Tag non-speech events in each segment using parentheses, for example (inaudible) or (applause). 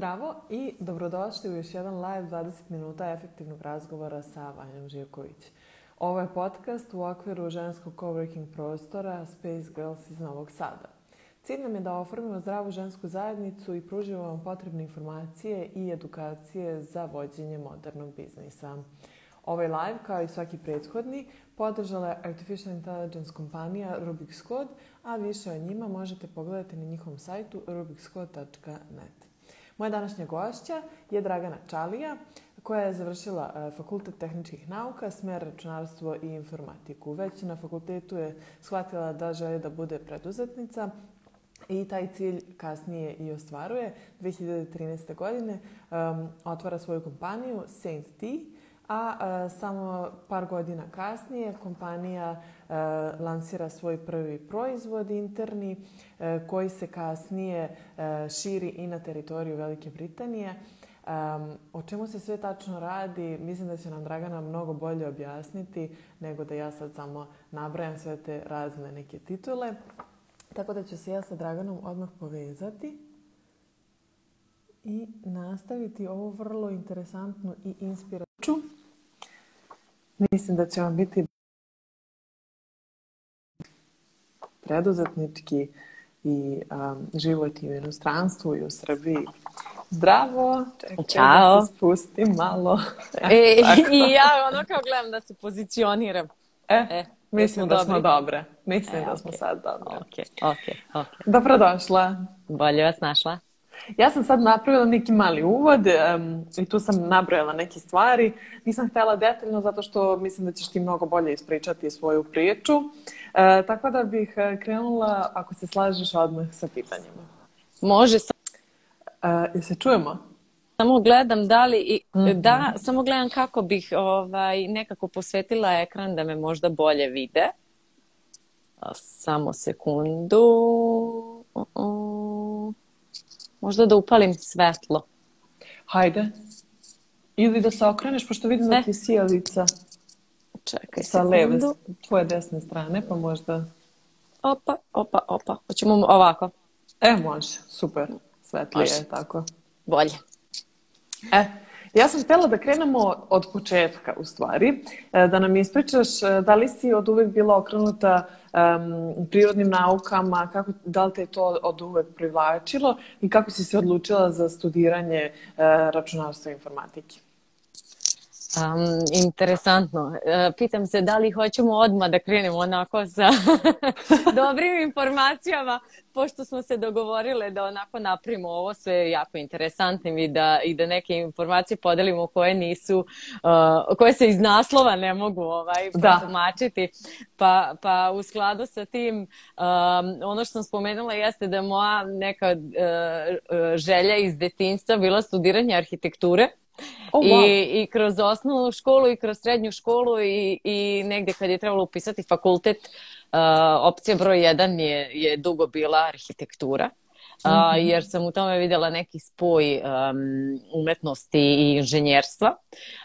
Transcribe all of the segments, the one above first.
Zdravo i dobrodošli u još jedan live 20 minuta efektivnog razgovora sa Vanjom Živković. Ovo je podcast u okviru ženskog coworking prostora Space Girls iz Novog Sada. Cilj nam je da oformimo zdravu žensku zajednicu i pružimo vam potrebne informacije i edukacije za vođenje modernog biznisa. Ovaj live, kao i svaki prethodni, podržala je Artificial Intelligence kompanija Rubik's Code, a više o njima možete pogledati na njihovom sajtu rubikscode.net. Moja današnja gošća je Dragana Čalija, koja je završila e, Fakultet tehničkih nauka, smer računarstvo i informatiku. Već na fakultetu je shvatila da želi da bude preduzetnica, i taj cilj kasnije i ostvaruje. 2013. godine um, otvara svoju kompaniju Saint Tea, a e, samo par godina kasnije kompanija e, lansira svoj prvi proizvod interni e, koji se kasnije širi i na teritoriju Velike Britanije. Um, o čemu se sve tačno radi, mislim da će nam Dragana mnogo bolje objasniti nego da ja sad samo nabrajam sve te razne neke titule. Tako da ću se ja sa Draganom odmah povezati i nastaviti ovu vrlo interesantnu i inspiraciju. Mislim da će vam biti preduzetnički i um, život i u inostranstvu i u Srbiji. Zdravo! Čekaj, Ćao! Da se (laughs) spustim malo. E, (laughs) I ja ono kao gledam da se pozicioniram. E, e mislim da, da smo dobre. Mislim e, da okay. smo sad dobre. Ok, ok, ok. Dobrodošla. Bolje vas našla. Ja sam sad napravila neki mali uvod um, i tu sam nabrojala neke stvari. Nisam htela detaljno zato što mislim da ćeš ti mnogo bolje ispričati svoju priču. Uh, tako da bih e, krenula, ako se slažeš, odmah sa pitanjima. Može. Sam... Uh, e, se čujemo? Samo gledam da li... I, mm -hmm. Da, samo gledam kako bih ovaj, nekako posvetila ekran da me možda bolje vide. Samo sekundu. Uh Možda da upalim svetlo. Hajde. Ili da se okreneš, pošto vidim da ti sjelica Čekaj sa leve, tvoje desne strane, pa možda... Opa, opa, opa. Hoćemo ovako. E, može. Super. Svetlije, može. tako. Bolje. E, ja sam htjela da krenemo od početka, u stvari. E, da nam ispričaš e, da li si od uvijek bila okrenuta um, prirodnim naukama, kako, da li te je to od uvek privlačilo i kako si se odlučila za studiranje uh, računarstva i informatike? Um, interesantno. Uh, pitam se da li hoćemo odmah da krenemo onako sa (laughs) dobrim informacijama pošto smo se dogovorile da onako napravimo ovo sve jako interesantnim i da, i da neke informacije podelimo koje nisu, uh, koje se iz naslova ne mogu ovaj, da. protumačiti. Pa, pa u skladu sa tim, um, ono što sam spomenula jeste da je moja neka uh, želja iz detinjstva bila studiranje arhitekture. Oh, wow. I, I kroz osnovnu školu i kroz srednju školu i, i negde kad je trebalo upisati fakultet uh, opcija broj jedan je, je dugo bila arhitektura a, mhm. jer sam u tome videla neki spoj um, umetnosti i inženjerstva,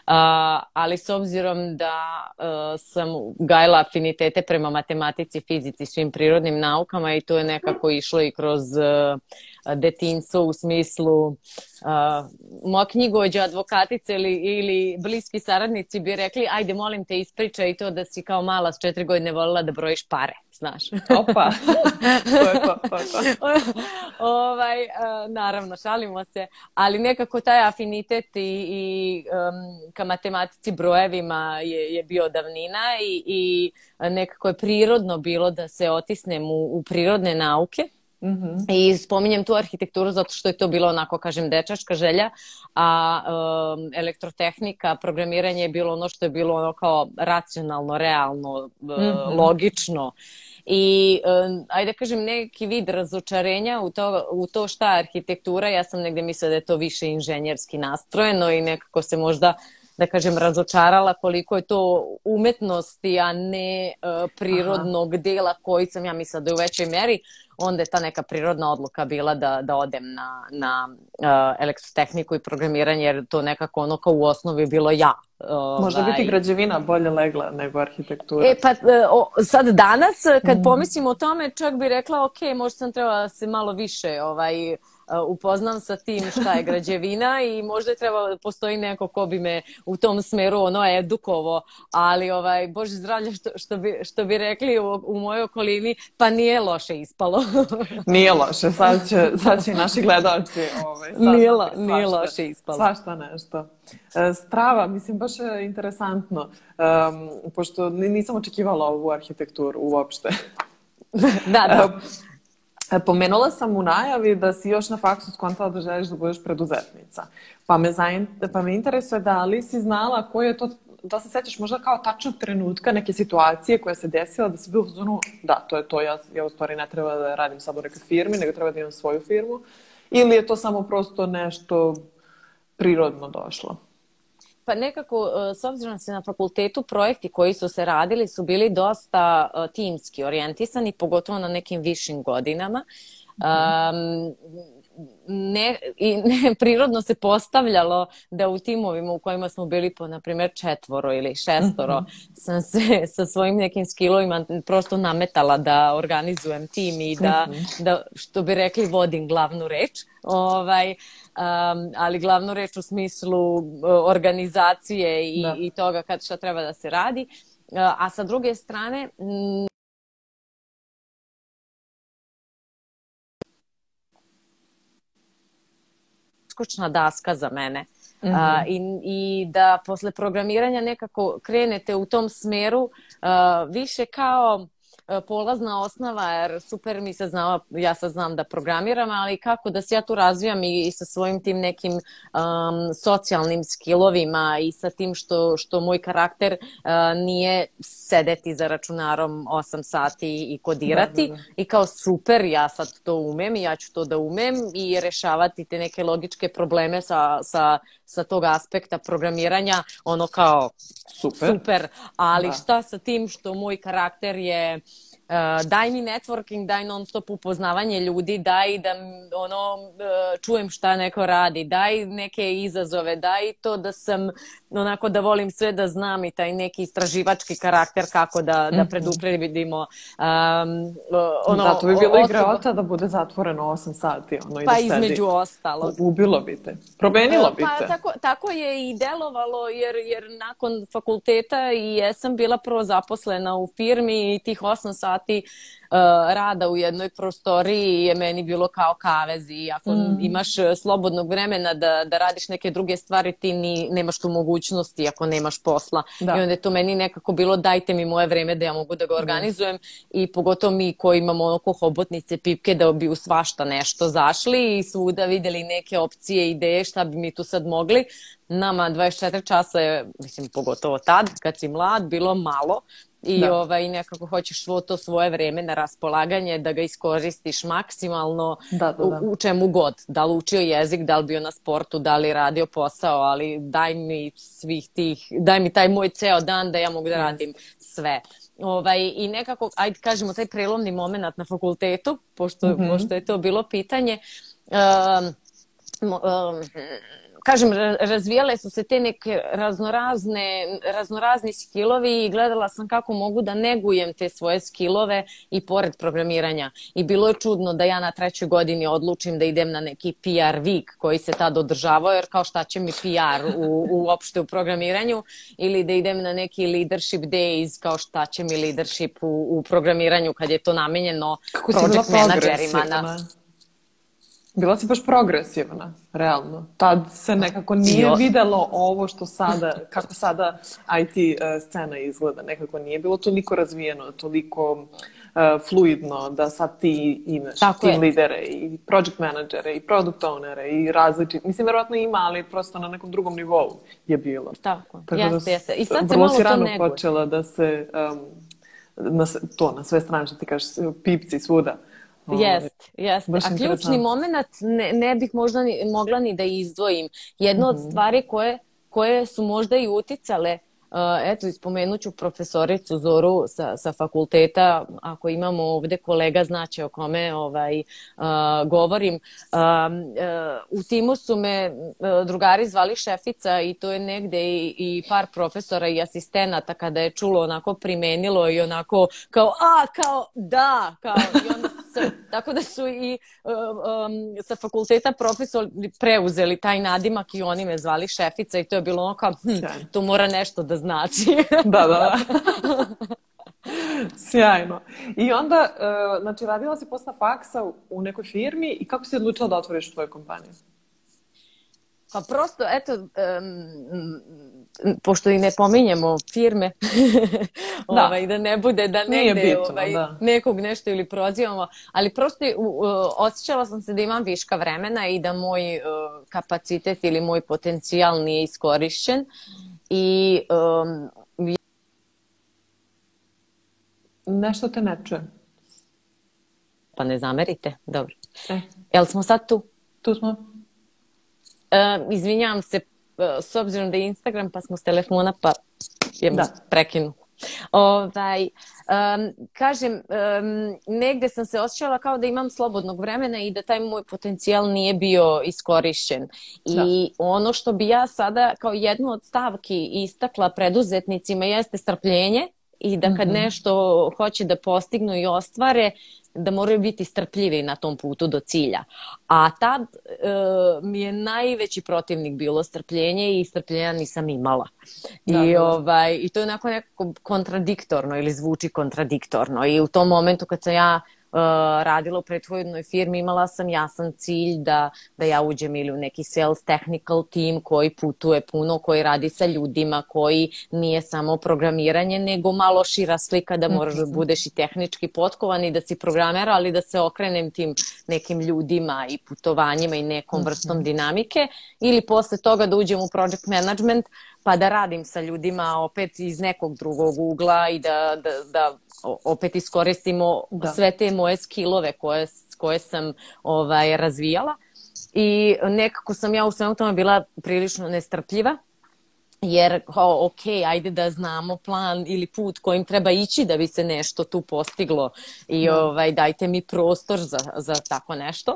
a, ali s obzirom da a, e, sam gajla afinitete prema matematici, fizici, svim prirodnim naukama i to je nekako išlo i kroz e, detinjstvo u smislu uh, moja knjigovođa, advokatice ili, ili bliski saradnici bi rekli ajde molim te ispričaj to da si kao mala s četiri godine volila da brojiš pare znaš. Opa, (laughs) opa, (laughs) opa. ovaj, e, naravno, šalimo se, ali nekako taj afinitet i, i um, ka matematici brojevima je, je bio davnina i, i nekako je prirodno bilo da se otisnem u, u prirodne nauke. Mm-hmm. I spominjem tu arhitekturu zato što je to bilo onako, kažem, dečačka želja, a um, elektrotehnika, programiranje je bilo ono što je bilo ono kao racionalno, realno, mm-hmm. logično i um, ajde da kažem neki vid razočarenja u to, u to šta je arhitektura, ja sam negde mislila da je to više inženjerski nastrojeno i nekako se možda da kažem, razočarala koliko je to umetnosti, a ne uh, prirodnog Aha. dela koji sam, ja mislim da je u većoj meri, onda je ta neka prirodna odluka bila da, da odem na, na uh, elektrotehniku i programiranje, jer to nekako ono kao u osnovi bilo ja. Uh, Možda bi ti ovaj. građevina bolje legla nego arhitektura. E pa o, sad danas kad mm. pomislim o tome, čak bi rekla ok, možda sam trebala da se malo više ovaj, upoznam sa tim šta je građevina i možda je trebalo da postoji neko ko bi me u tom smeru ono edukovo, ali ovaj, bože zdravlje što, što, bi, što bi rekli u, u mojoj okolini, pa nije loše ispalo. (laughs) nije loše, sad će, sad će naši gledalci ovaj, nije, lo, svašta, nije loše ispalo. Svašta nešto. E, strava, mislim, baš je interesantno, um, pošto nisam očekivala ovu arhitekturu uopšte. (laughs) da, da. E, E, pomenula sam u najavi da si još na faksu skontala da želiš da budeš preduzetnica. Pa me, zain, pa me interesuje da li si znala koji je to, da se sećaš možda kao tačnog trenutka neke situacije koja se desila da si bio u zonu, da, to je to, ja, ja u stvari ne treba da radim samo neke firme, nego treba da imam svoju firmu. Ili je to samo prosto nešto prirodno došlo? Pa nekako, e, s obzirom se na fakultetu, projekti koji su se radili su bili dosta e, timski orijentisani, pogotovo na nekim višim godinama. Mm -hmm. um, ne, i (laughs) ne, prirodno se postavljalo da u timovima u kojima smo bili po, na primjer, četvoro ili šestoro, mhm. sam se (laughs) sa svojim nekim skillovima prosto nametala da organizujem tim i da, mhm. da što bi rekli, vodim glavnu reč. Ovaj, um, ali glavnu reč u smislu e, organizacije i, da. i toga kad šta treba da se radi. E, a sa druge strane, odskočna daska za mene. Mm -hmm. a, i, i da posle programiranja nekako krenete u tom smeru a, više kao E, polazna osnova, jer super mi se znao, ja sad znam da programiram, ali kako da se ja tu razvijam i, i sa svojim tim nekim um, socijalnim skillovima i sa tim što, što moj karakter uh, nije sedeti za računarom 8 sati i kodirati da, da, da. i kao super, ja sad to umem i ja ću to da umem i rešavati te neke logičke probleme sa, sa sa tog aspekta programiranja, ono kao super, super ali da. šta sa tim što moj karakter je Uh, daj mi networking, daj non stop upoznavanje ljudi, daj da ono, uh, čujem šta neko radi, daj neke izazove, daj to da sam onako da volim sve da znam i taj neki istraživački karakter kako da, da mhm. predupredimo um, ono, Zato da, bi bilo igraota da bude zatvoreno 8 sati. Ono, pa i da između ostalog. Ubilo bi te. Promenilo bi pa te. Pa tako, tako je i delovalo jer, jer nakon fakulteta i jesam bila prvo zaposlena u firmi i tih 8 sati E, rada u jednoj prostoriji je meni bilo kao kavez i ako mm. imaš e, slobodnog vremena da, da radiš neke druge stvari ti ni, nemaš tu mogućnosti ako nemaš posla da. i onda je to meni nekako bilo dajte mi moje vreme da ja mogu da ga da. organizujem mm. i pogotovo mi koji imamo oko hobotnice pipke da bi u svašta nešto zašli i svuda videli neke opcije, ideje šta bi mi tu sad mogli nama 24 časa je, mislim pogotovo tad kad si mlad, bilo malo i da. ovaj, nekako hoćeš svo to svoje vreme na raspolaganje da ga iskoristiš maksimalno da, da, da. U, u čemu god. Da li učio jezik, da li bio na sportu, da li radio posao, ali daj mi svih tih, daj mi taj moj ceo dan da ja mogu da radim sve. Ovaj, I nekako, ajde kažemo, taj prelomni moment na fakultetu, pošto, mm -hmm. pošto je to bilo pitanje, um, um, kažem, razvijale su se te neke raznorazne, raznorazni skillovi i gledala sam kako mogu da negujem te svoje skillove i pored programiranja. I bilo je čudno da ja na trećoj godini odlučim da idem na neki PR week koji se tad održavao, jer kao šta će mi PR u, uopšte u programiranju, ili da idem na neki leadership days, kao šta će mi leadership u, u programiranju kad je to namenjeno Kako project menadžerima. Na, Bila si baš progresivna, realno. Tad se nekako nije videlo ovo što sada, kako sada IT e, scena izgleda. Nekako nije bilo toliko razvijeno, toliko e, fluidno da sad ti imaš Tako team lidere i project menadžere i product ownere i različit. Mislim, verovatno ima, ali prosto na nekom drugom nivou je bilo. Tako, Tako da jeste, da, jeste. I sad se malo si rano to počela da se um, na, to na sve strane što ti kažeš, pipci svuda Ovaj, jest, jest. A ključni moment ne, ne bih možda ni, mogla ni da izdvojim. Jedna mm-hmm. od mhm. stvari koje, koje su možda i uticale Uh, eto, spomenut profesoricu Zoru sa, sa fakulteta, ako imamo ovde kolega znaće o kome ovaj, uh, govorim. Um, uh, u timu su me uh, drugari zvali šefica i to je negde i, i par profesora i asistenata kada je čulo onako primenilo i onako kao a, kao da, kao i onda profesor, tako da su i um, um, sa fakulteta profesor preuzeli taj nadimak i oni me zvali šefica i to je bilo ono kao, hm, to mora nešto da znači. (laughs) da, da, da. (laughs) Sjajno. I onda, uh, znači, radila si posle faksa u nekoj firmi i kako si odlučila da otvoriš tvoju kompaniju? Pa prosto, eto, um, pošto i ne pominjemo firme, (laughs) da. Ovaj, da ne bude da negde Nije bitno, ovaj, da. nekog nešto ili prozivamo, ali prosto uh, osjećala sam se da imam viška vremena i da moj uh, kapacitet ili moj potencijal nije iskorišćen i um, Nešto te ne čujem. Pa ne zamerite, dobro. E. Jel smo sad tu? Tu smo izvinjavam se, e, s obzirom da je Instagram, pa smo s telefona, pa je da. prekinu. Ovaj, um, kažem, um, negde sam se osjećala kao da imam slobodnog vremena i da taj moj potencijal nije bio iskorišćen. Da. I ono što bi ja sada kao jednu od stavki istakla preduzetnicima jeste strpljenje i da kad mm -hmm. nešto hoće da postignu i ostvare, da moraju biti strpljivi na tom putu do cilja. A tad E, mi je najveći protivnik bilo strpljenje i strpljenja nisam imala. Da, I, ovaj, I to je onako nekako kontradiktorno ili zvuči kontradiktorno. I u tom momentu kad sam ja Uh, radila u prethodnoj firmi, imala sam jasan cilj da, da ja uđem ili u neki sales technical team koji putuje puno, koji radi sa ljudima, koji nije samo programiranje, nego malo šira slika da moraš da budeš i tehnički potkovan i da si programer, ali da se okrenem tim nekim ljudima i putovanjima i nekom vrstom dinamike ili posle toga da uđem u project management pa da radim sa ljudima opet iz nekog drugog ugla i da, da, da opet iskoristimo da. sve te moje skillove koje, koje sam ovaj, razvijala. I nekako sam ja u svemu tome bila prilično nestrpljiva, jer kao, ok, ajde da znamo plan ili put kojim treba ići da bi se nešto tu postiglo i da. ovaj, dajte mi prostor za, za tako nešto.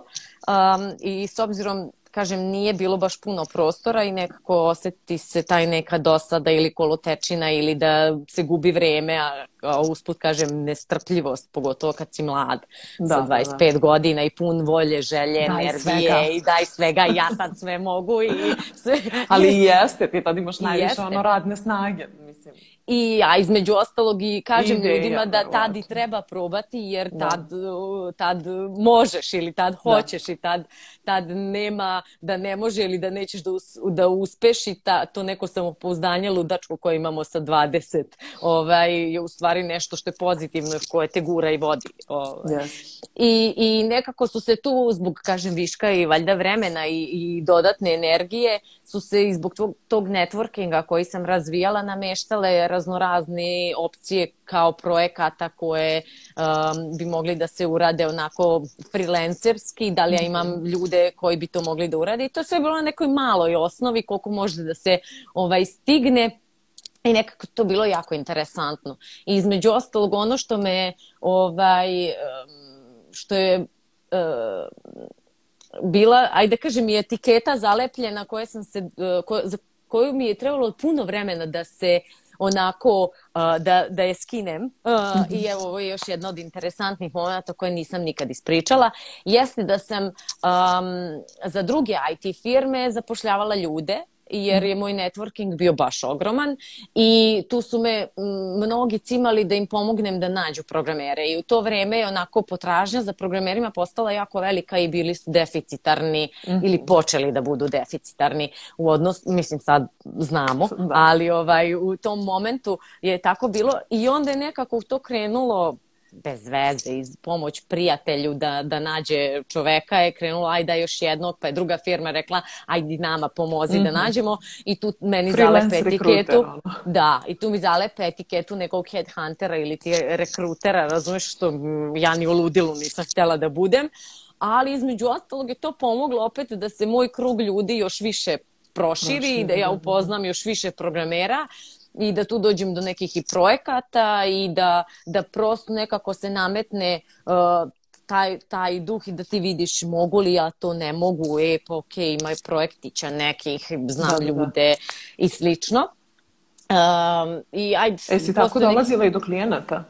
Um, I s obzirom kažem, nije bilo baš puno prostora i nekako oseti se taj neka dosada ili kolotečina ili da se gubi vreme, a, a usput, kažem, nestrpljivost, pogotovo kad si mlad, da, sa 25 da. da. godina i pun volje, želje, daj energije svega. i daj svega, ja sad sve mogu i sve. (laughs) Ali i jeste, ti tad imaš najviše ono radne snage, mislim. I ja između ostalog i kažem Ideja, ljudima da, da tad i treba probati jer da. tad, da. tad možeš ili tad da. hoćeš da. i tad, tad nema da ne može ili da nećeš da, us, da uspeš i ta, to neko samopouzdanje ludačko koje imamo sa 20 ovaj, je u stvari nešto što je pozitivno koje te gura i vodi. Ovaj. Yes. I, I nekako su se tu zbog kažem viška i valjda vremena i, i dodatne energije su se i zbog tog, tog networkinga koji sam razvijala nameštale raznorazne opcije kao projekata koje um, bi mogli da se urade onako freelancerski, da li ja imam mhm. ljude koji bi to mogli da urade i to sve je bilo na nekoj maloj osnovi koliko može da se ovaj stigne i nekako to bilo jako interesantno. I između ostalog ono što me ovaj um, što je uh, bila, ajde da kažem, i etiketa zalepljena koje sam se, uh, ko, za koju mi je trebalo puno vremena da se uh, onako uh, da, da je skinem. Uh, I evo, ovo je još jedno od interesantnih momenta koje nisam nikad ispričala. Jeste da sam um, za druge IT firme zapošljavala ljude jer je moj networking bio baš ogroman i tu su me mnogi cimali da im pomognem da nađu programere i u to vreme je onako potražnja za programerima postala jako velika i bili su deficitarni mm -hmm. ili počeli da budu deficitarni u odnos, mislim sad znamo, da. ali ovaj, u tom momentu je tako bilo i onda je nekako to krenulo bez veze, iz pomoć prijatelju da, da nađe čoveka je krenula, ajde još jednog, pa je druga firma rekla, ajde nama pomozi mm -hmm. da mhm. nađemo i tu meni Freelance zalepe etiketu. Da, i tu mi zalepe etiketu nekog headhuntera ili ti rekrutera, razumeš što ja ni u ludilu nisam htjela da budem, ali između ostalog je to pomoglo opet da se moj krug ljudi još više proširi i da ja da, da. upoznam još više programera i da tu dođem do nekih i projekata i da, da prosto nekako se nametne uh, taj, taj duh i da ti vidiš mogu li ja to, ne mogu, e pa ok, ima projektića nekih, znam da, da, da. ljude da. i slično. Um, i ajde, e si tako dolazila neki... i do klijenata?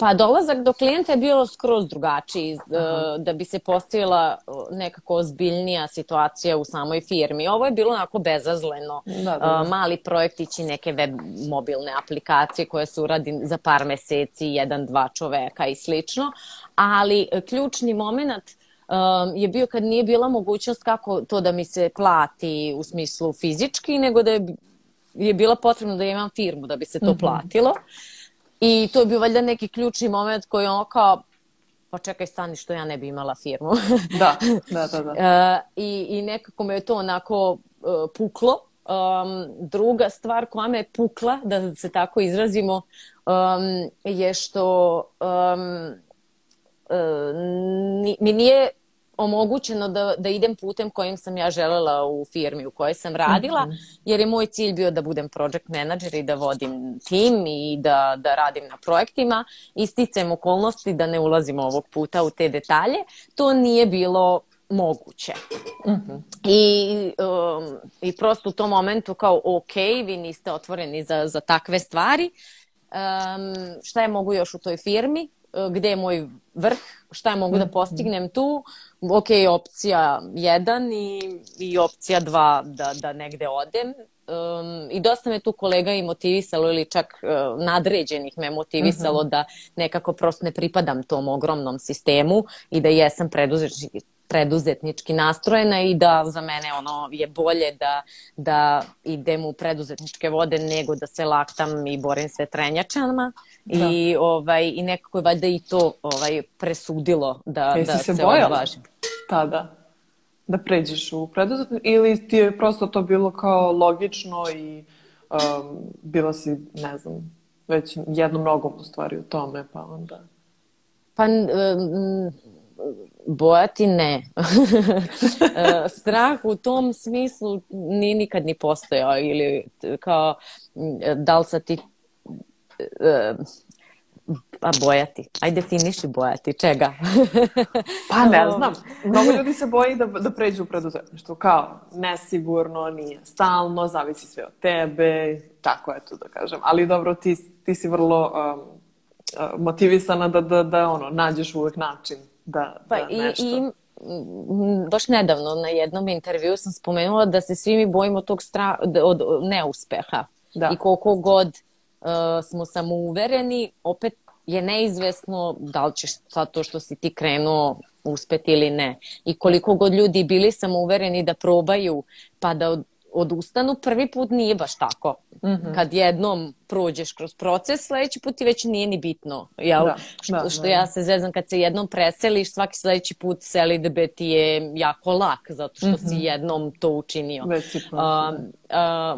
Pa dolazak do klijenta je bilo skroz drugačiji eh, Aha. da bi se postavila eh, nekako ozbiljnija situacija u samoj firmi. Ovo je bilo onako bezazleno. Da, da. Eh, da. Mali projektići, neke web mobilne aplikacije koje su uradi za par meseci, jedan, dva čoveka i slično. Ali ključni moment je bio kad nije bila mogućnost kako to da mi se plati u smislu fizički, nego da je je bila potrebno da imam firmu da bi se to mm -hmm. platilo I to je bio valjda neki ključni moment koji je ono kao, pa čekaj stani što ja ne bi imala firmu. da, (laughs) da, da. da. E, I, I nekako me je to onako e, puklo. Um, druga stvar koja me je pukla, da se tako izrazimo, um, je što um, mi nije omogućeno da, da idem putem kojim sam ja želela u firmi u kojoj sam radila, mhm. jer je moj cilj bio da budem project manager i da vodim tim i da, da radim na projektima. Isticajem okolnosti da ne ulazim ovog puta u te detalje. To nije bilo moguće. Mm-hmm. I, um, I prosto u tom momentu kao ok, vi niste otvoreni za, za takve stvari. Um, šta je mogu još u toj firmi? Gde je moj vrh? Šta je mogu da mhm. postignem tu? ok, opcija 1 i, i opcija 2 da, da negde odem. Um, I dosta me tu kolega i motivisalo ili čak uh, nadređenih me motivisalo mm -hmm. da nekako prosto ne pripadam tom ogromnom sistemu i da jesam preduzetnik, preduzetnički nastrojena i da za mene ono je bolje da, da idem u preduzetničke vode nego da se laktam i borim se trenjačama. Da. I, ovaj, I nekako je valjda i to ovaj, presudilo da, Jesi da se, se bojala? odvažim. Tada? Da pređeš u preduzetnički? Ili ti je prosto to bilo kao logično i um, bila si, ne znam, već jednom nogom u stvari u tome, pa onda... Pa, um, bojati ne. (laughs) Eh, strah u tom smislu ni nikad ni postojao ili kao da li sad ti eh, a bojati? Aj definiši bojati, čega? (laughs) pa ne znam, mnogo ljudi se boji da, da pređu u preduzetništvo, kao nesigurno, nije stalno, zavisi sve od tebe, tako je to da kažem. Ali dobro, ti, ti si vrlo um, eh, motivisana da, da, da ono, nađeš uvek način da, pa da, i, nešto. i baš nedavno na jednom intervju sam spomenula da se svi mi bojimo tog stra... od neuspeha. Da. I koliko god uh, smo samouvereni, opet je neizvesno da li ćeš sad to što si ti krenuo uspeti ili ne. I koliko god ljudi bili samouvereni da probaju, pa da odustanu, prvi put nije baš tako. Mm -hmm. Kad jednom prođeš kroz proces, sledeći put ti već nije ni bitno. Jel? Da, što, da, što da. da. ja se zezam, kad se jednom preseliš, svaki sledeći put seli debe da ti je jako lak, zato što mm -hmm. si mhm. jednom to učinio. Već si a, da. a,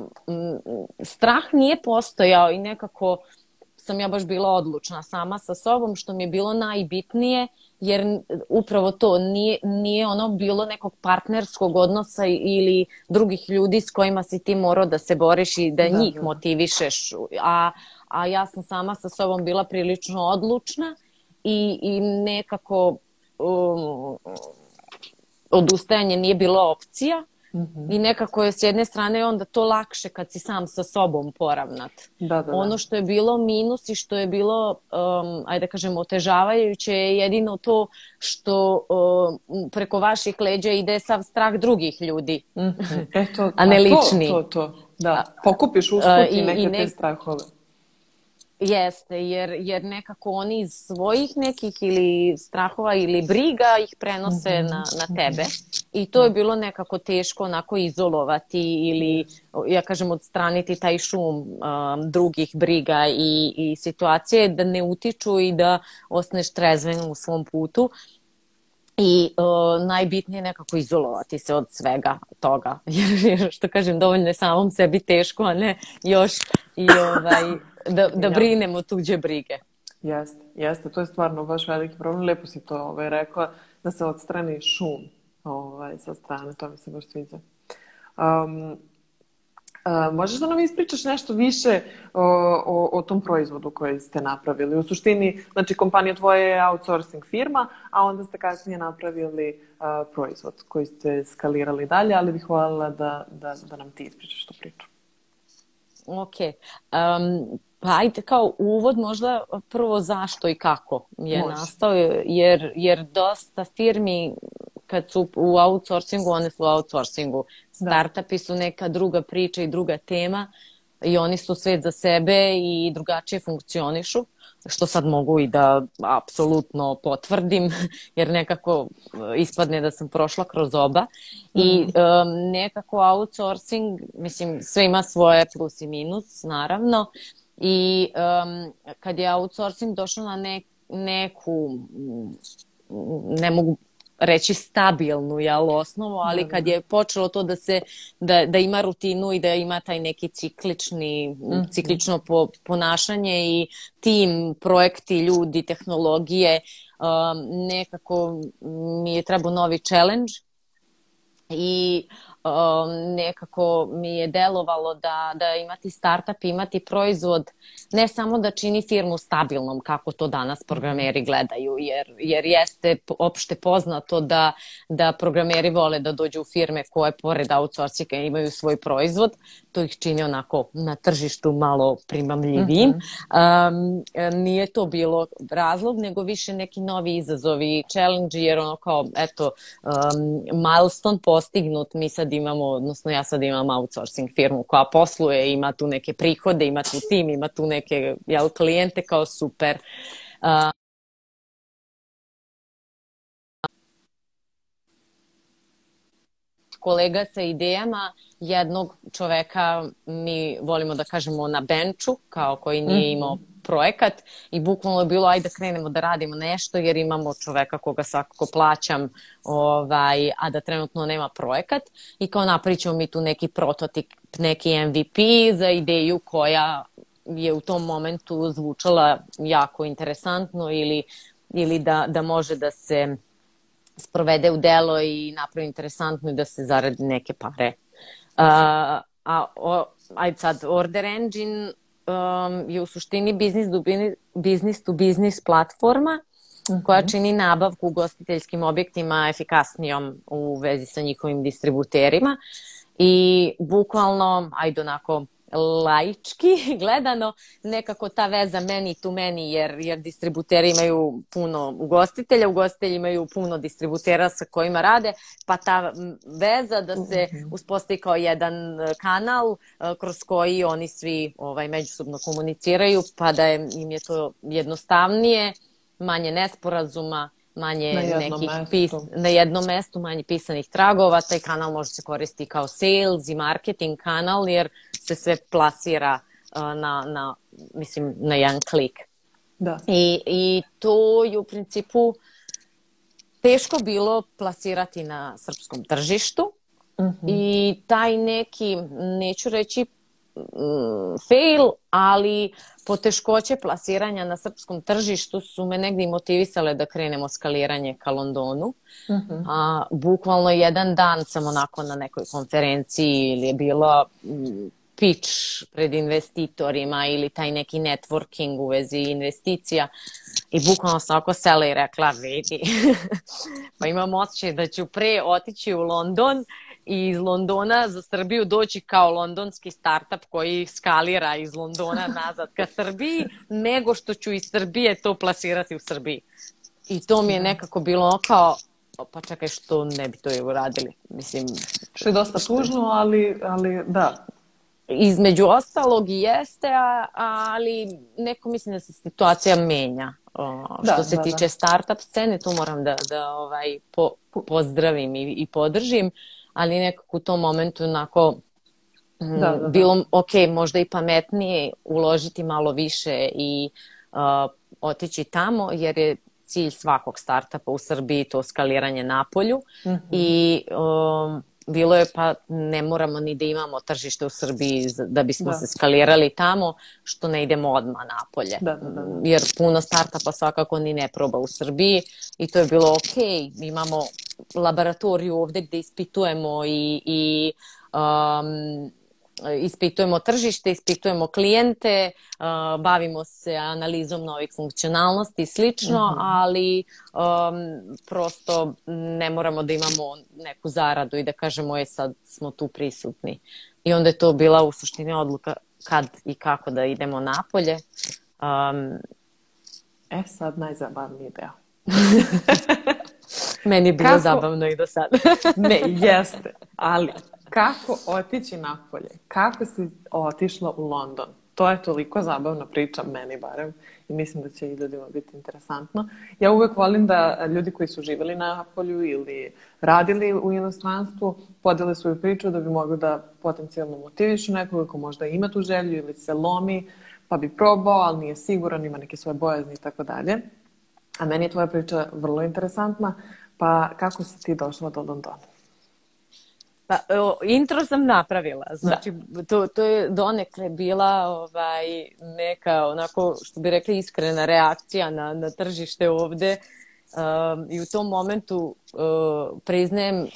strah nije postojao i nekako sam ja baš bila odlučna sama sa sobom, što mi je bilo najbitnije. Uh, jer upravo to nije, nije ono bilo nekog partnerskog odnosa ili drugih ljudi s kojima si ti morao da se boriš i da, da njih da. motivišeš. A, a ja sam sama sa sobom bila prilično odlučna i, i nekako um, odustajanje nije bilo opcija Mm-hmm. I nekako je s jedne strane onda to lakše kad si sam sa sobom poravnat. Da, da, da. Ono što je bilo minus i što je bilo, um, ajde da kažem, otežavajuće je jedino to što um, preko vaših leđa ide sav strah drugih ljudi, mm-hmm. e to, a ne pa lični. To, to, to. Da, pokupiš e, usput i, i neke te strahove. Jeste, jer, jer nekako oni iz svojih nekih ili strahova ili briga ih prenose mm -hmm. na, na tebe i to je bilo nekako teško onako izolovati ili, ja kažem, odstraniti taj šum um, drugih briga i, i situacije da ne utiču i da ostaneš trezven u svom putu i uh, najbitnije nekako izolovati se od svega toga jer, (laughs) jer što kažem dovoljno je samom sebi teško a ne još i ovaj da, da brinemo tuđe brige. Jeste, jeste, to je stvarno baš veliki problem. Lepo si to ovaj, rekla, da se odstrani šum ovaj, sa strane, to mi se baš sviđa. Um, Uh, možeš da nam ispričaš nešto više o, o, o tom proizvodu koji ste napravili? U suštini, znači kompanija tvoja je outsourcing firma, a onda ste kasnije napravili uh, proizvod koji ste skalirali dalje, ali bih voljela da, da, da nam ti ispričaš tu priču. Ok. Um, Pa ajde kao uvod možda prvo zašto i kako je Može. nastao, jer, jer dosta firmi kad su u outsourcingu, one su u outsourcingu. Da. Startupi su neka druga priča i druga tema i oni su svet za sebe i drugačije funkcionišu, što sad mogu i da apsolutno potvrdim, (laughs) jer nekako e, ispadne da sam prošla kroz oba. I um, nekako outsourcing, mislim, sve ima svoje plus i minus, naravno, I um, kad je outsourcing došao na ne, neku, mm, ne mogu reći stabilnu jel, osnovu, ali da, da, kad da. je počelo to da se da, da ima rutinu i da ima taj neki ciklični, mhm. ciklično po, ponašanje i tim, projekti, ljudi, tehnologije, um, nekako mi je trebao novi challenge i um, nekako mi je delovalo da, da imati startup, imati proizvod, ne samo da čini firmu stabilnom kako to danas mhm. programeri gledaju, jer, jer jeste opšte poznato da, da programeri vole da dođu u firme koje pored outsourcinga imaju svoj proizvod, to ih čini onako na tržištu malo primamljivim. Mm -hmm. um, nije to bilo razlog, nego više neki novi izazovi, challenge, jer ono kao, eto, um, milestone postignut, mi sad imamo, odnosno ja sad imam outsourcing firmu koja posluje, ima tu neke prihode, ima tu tim, ima tu neke jel, klijente kao super. Uh, kolega sa idejama, jednog čoveka mi volimo da kažemo na benču, kao koji nije mhm. imao projekat i bukvalno je bilo ajde krenemo da radimo nešto jer imamo čoveka koga svakako plaćam ovaj, a da trenutno nema projekat i kao napričamo mi tu neki prototip, neki MVP za ideju koja je u tom momentu zvučala jako interesantno ili, ili da, da može da se sprovede u delo i napravi interesantno da se zaradi neke pare. Uh, a o, ajde sad, Order Engine um, je u suštini biznis, dubini, biznis to biznis platforma koja mhm. čini nabavku u gostiteljskim objektima efikasnijom u vezi sa njihovim distributerima i bukvalno, ajde onako, laički (laughs) gledano, nekako ta veza meni tu meni, jer, jer distributeri imaju puno ugostitelja, ugostitelji imaju puno distributera sa kojima rade, pa ta veza da se mhm. uspostavi kao jedan e, kanal e, kroz koji oni svi ovaj, međusobno komuniciraju, pa da im je to jednostavnije, manje nesporazuma, manje nekih mestu. Pis, na jednom mestu manje pisanih tragova, taj kanal može se koristiti kao sales i marketing kanal jer se sve plasira uh, na, na mislim, na jedan klik. Da. I, I to je u principu teško bilo plasirati na srpskom tržištu mm -hmm. i taj neki, neću reći Mm, fail, ali poteškoće plasiranja na srpskom tržištu su me negdje motivisale da krenemo skaliranje ka Londonu. Uh-huh. A, bukvalno jedan dan sam onako na nekoj konferenciji ili je bilo mm, pitch pred investitorima ili taj neki networking u vezi investicija i bukvalno sam ako sela i rekla vidi, (laughs) pa imam osjećaj da ću pre otići u London iz Londona za Srbiju doći kao londonski startup koji skalira iz Londona nazad ka Srbiji, nego što ću iz Srbije to plasirati u Srbiji. I to mi je da. nekako bilo kao, pa čekaj što ne bi to i uradili. Mislim, što je dosta tužno, ali, ali da. Između ostalog jeste, ali neko mislim da se situacija menja. O, da, što da, se da, da. tiče da. startup scene, tu moram da, da ovaj, po, pozdravim i, i podržim. Uh, ali nekako u tom momentu onako mm, da, da, da. bilo ok, možda i pametnije uložiti malo više i uh, otići tamo jer je cilj svakog startupa u Srbiji to skaliranje napolju mm -hmm. i um, bilo je pa ne moramo ni da imamo tržište u Srbiji da bismo da. se skalirali tamo, što ne idemo odma napolje. Da, da, da. da. Mm, jer puno startapa svakako ni ne proba u Srbiji i to je bilo ok, imamo laboratoriju ovde gde ispitujemo i, i um, Eh, ispitujemo tržište, ispitujemo klijente, eh, bavimo se analizom novih funkcionalnosti i slično, mhm. ali um, prosto ne moramo da imamo neku zaradu i da kažemo je sad smo tu prisutni. I onda je to bila u suštini odluka kad i kako da idemo napolje. Um, e sad najzabavniji deo. (laughs) Meni je bilo kako? zabavno i do sada. ne, jeste, ali kako otići napolje? Kako si otišla u London? To je toliko zabavna priča, meni barem, i mislim da će i da ljudima biti interesantno. Ja uvek volim da ljudi koji su živjeli na Napolju ili radili u inostranstvu podele svoju priču da bi mogli da potencijalno motivišu nekoga ko možda ima tu želju ili se lomi, pa bi probao, ali nije siguran, ima neke svoje bojazni i tako dalje. A meni je tvoja priča vrlo interesantna, pa kako si ti došla do Londona? Pa, intro sam napravila, da. znači da. to, to je donekle bila ovaj, neka onako što bi rekli iskrena reakcija na, na tržište ovde um, i u tom momentu um, priznajem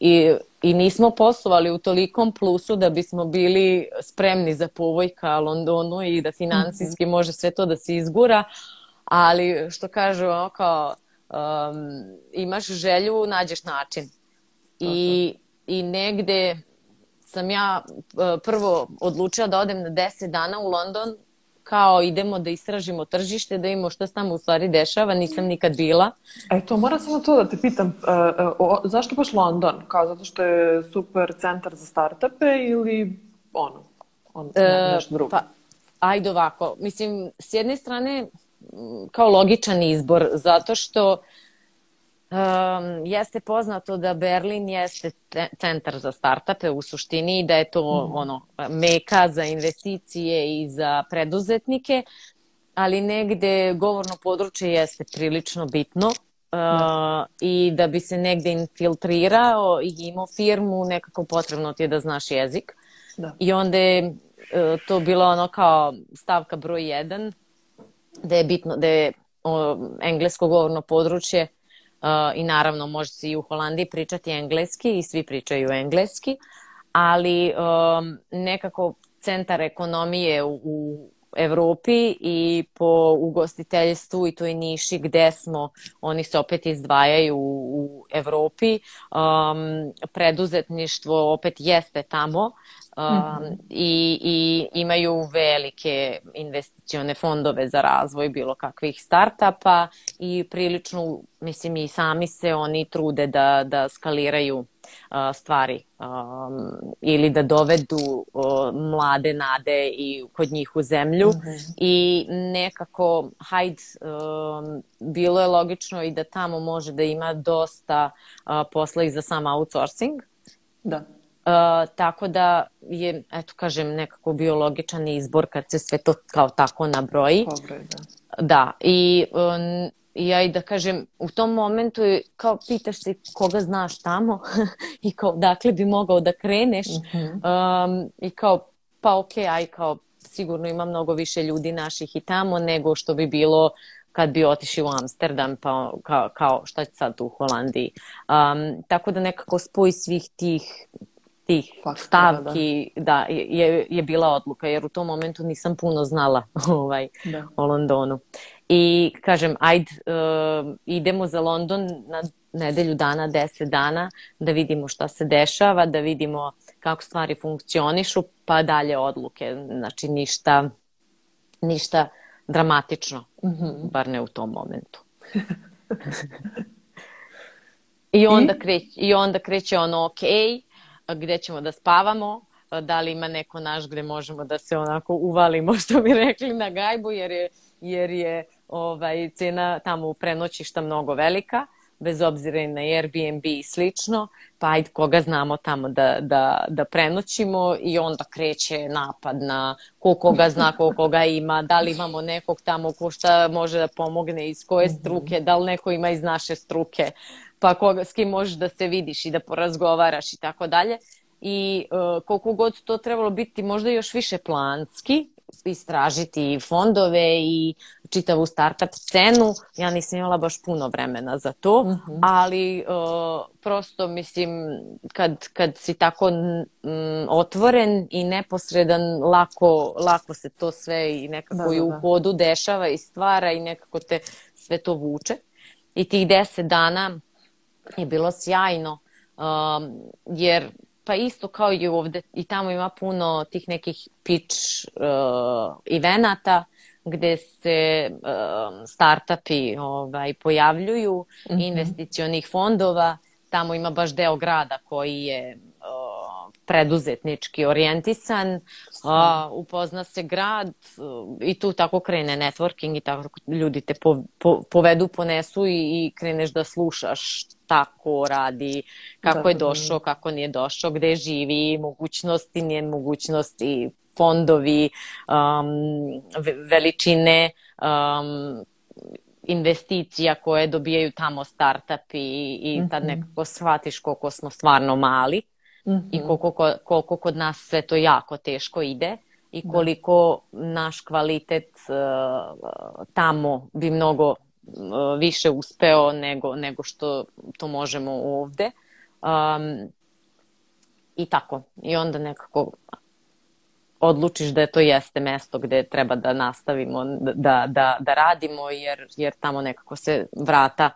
i, i nismo poslovali u tolikom plusu da bismo bili spremni za povoj ka Londonu i da financijski mhm. može sve to da se izgura, ali što kažu ono kao um, imaš želju, nađeš način. I Aha i negde sam ja e, prvo odlučila da odem na 10 dana u London kao idemo da istražimo tržište, da imamo šta se tamo u stvari dešava, nisam nikad bila. E to, moram samo to da te pitam, e, e o, zašto baš London? Kao zato što je super centar za startupe ili ono, on, e, nešto drugo? Pa, ajde ovako, mislim, s jedne strane kao logičan izbor, zato što um, jeste poznato da Berlin jeste centar za startupe u suštini i da je to mm. ono meka za investicije i za preduzetnike, ali negde govorno područje jeste prilično bitno uh, e, no. Da. i da bi se negde infiltrirao i imao firmu nekako potrebno ti je da znaš jezik. Da. I onda je e, to bilo ono kao stavka broj 1 da je bitno da je o, englesko govorno područje uh, Uh, i naravno može se i u Holandiji pričati engleski i svi pričaju engleski, ali um, nekako centar ekonomije u, u Evropi i po ugostiteljstvu i toj niši gde smo, oni se opet izdvajaju u, u Evropi. Um, preduzetništvo opet jeste tamo, Um, mhm. i, i imaju velike investicione fondove za razvoj bilo kakvih startapa i prilično, mislim i sami se oni trude da, da skaliraju uh, stvari um, ili da dovedu uh, mlade nade i kod njih u zemlju mm-hmm. i nekako hajd um, bilo je logično i da tamo može da ima dosta uh, posla i za sam outsourcing da Uh, tako da je, eto kažem, nekako bio logičan izbor kad se sve to kao tako nabroji. Pobroj, da. da, i um, ja i da kažem, u tom momentu kao pitaš se koga znaš tamo (laughs) i kao dakle bi mogao da kreneš mm -hmm. um, i kao pa ok, aj kao sigurno ima mnogo više ljudi naših i tamo nego što bi bilo kad bi otišli u Amsterdam, pa kao, kao šta će sad u Holandiji. Um, tako da nekako spoj svih tih tih Faktora, da, da. stavki da, da je, je bila odluka jer u tom momentu nisam puno znala (laughs) ovaj da. o Londonu i kažem ajde, uh, idemo za London na nedelju dana, deset dana da vidimo šta se dešava, da vidimo kako stvari funkcionišu pa dalje odluke, znači ništa ništa dramatično, mm -hmm. bar ne u tom momentu. (laughs) I onda, I? Kreć, I onda kreće ono, okay, gde ćemo da spavamo, da li ima neko naš gde možemo da se onako uvalimo, (laughs) što bi rekli, na gajbu, jer je, jer je ovaj, cena tamo u prenoćišta mnogo velika, bez obzira i na Airbnb i slično, pa ajde koga znamo tamo da, da, da prenoćimo i onda kreće napad na ko koga zna, ko koga ima, da li imamo nekog tamo ko šta može da pomogne iz koje mhm. struke, da li neko ima iz naše struke pa koga, s kim možeš da se vidiš i da porazgovaraš i tako dalje. I uh, koliko god to trebalo biti možda još više planski, istražiti fondove i čitavu startup scenu. Ja nisam imala baš puno vremena za to, mm -hmm. ali uh, prosto mislim kad, kad si tako m, otvoren i neposredan, lako, lako se to sve i nekako da, i da, u da. hodu dešava i stvara i nekako te sve to vuče. I tih deset dana je bilo sjajno, um, jer pa isto kao i ovde, i tamo ima puno tih nekih pitch uh, evenata, gde se uh, startupi ovaj, pojavljuju, mm -hmm. investicionih fondova, tamo ima baš deo grada koji je uh, preduzetnički orijentisan, a, upozna se grad e, i tu tako krene networking i tako ljudi te po, po, povedu, ponesu i, i kreneš da slušaš šta ko radi, kako je došao, kako nije došao, gde živi, mogućnosti, nije mogućnosti, fondovi, um, veličine, um, investicija koje dobijaju tamo startupi i, i tad mhm. nekako shvatiš koliko smo stvarno mali hmm i mhm. koliko, koliko kod nas sve to jako teško ide i da. koliko da. naš kvalitet uh, tamo bi mnogo e, više uspeo nego, nego što to možemo ovde. Um, I tako. I onda nekako odlučiš da je to jeste mesto gde treba da nastavimo da, da, da radimo jer, jer tamo nekako se vrata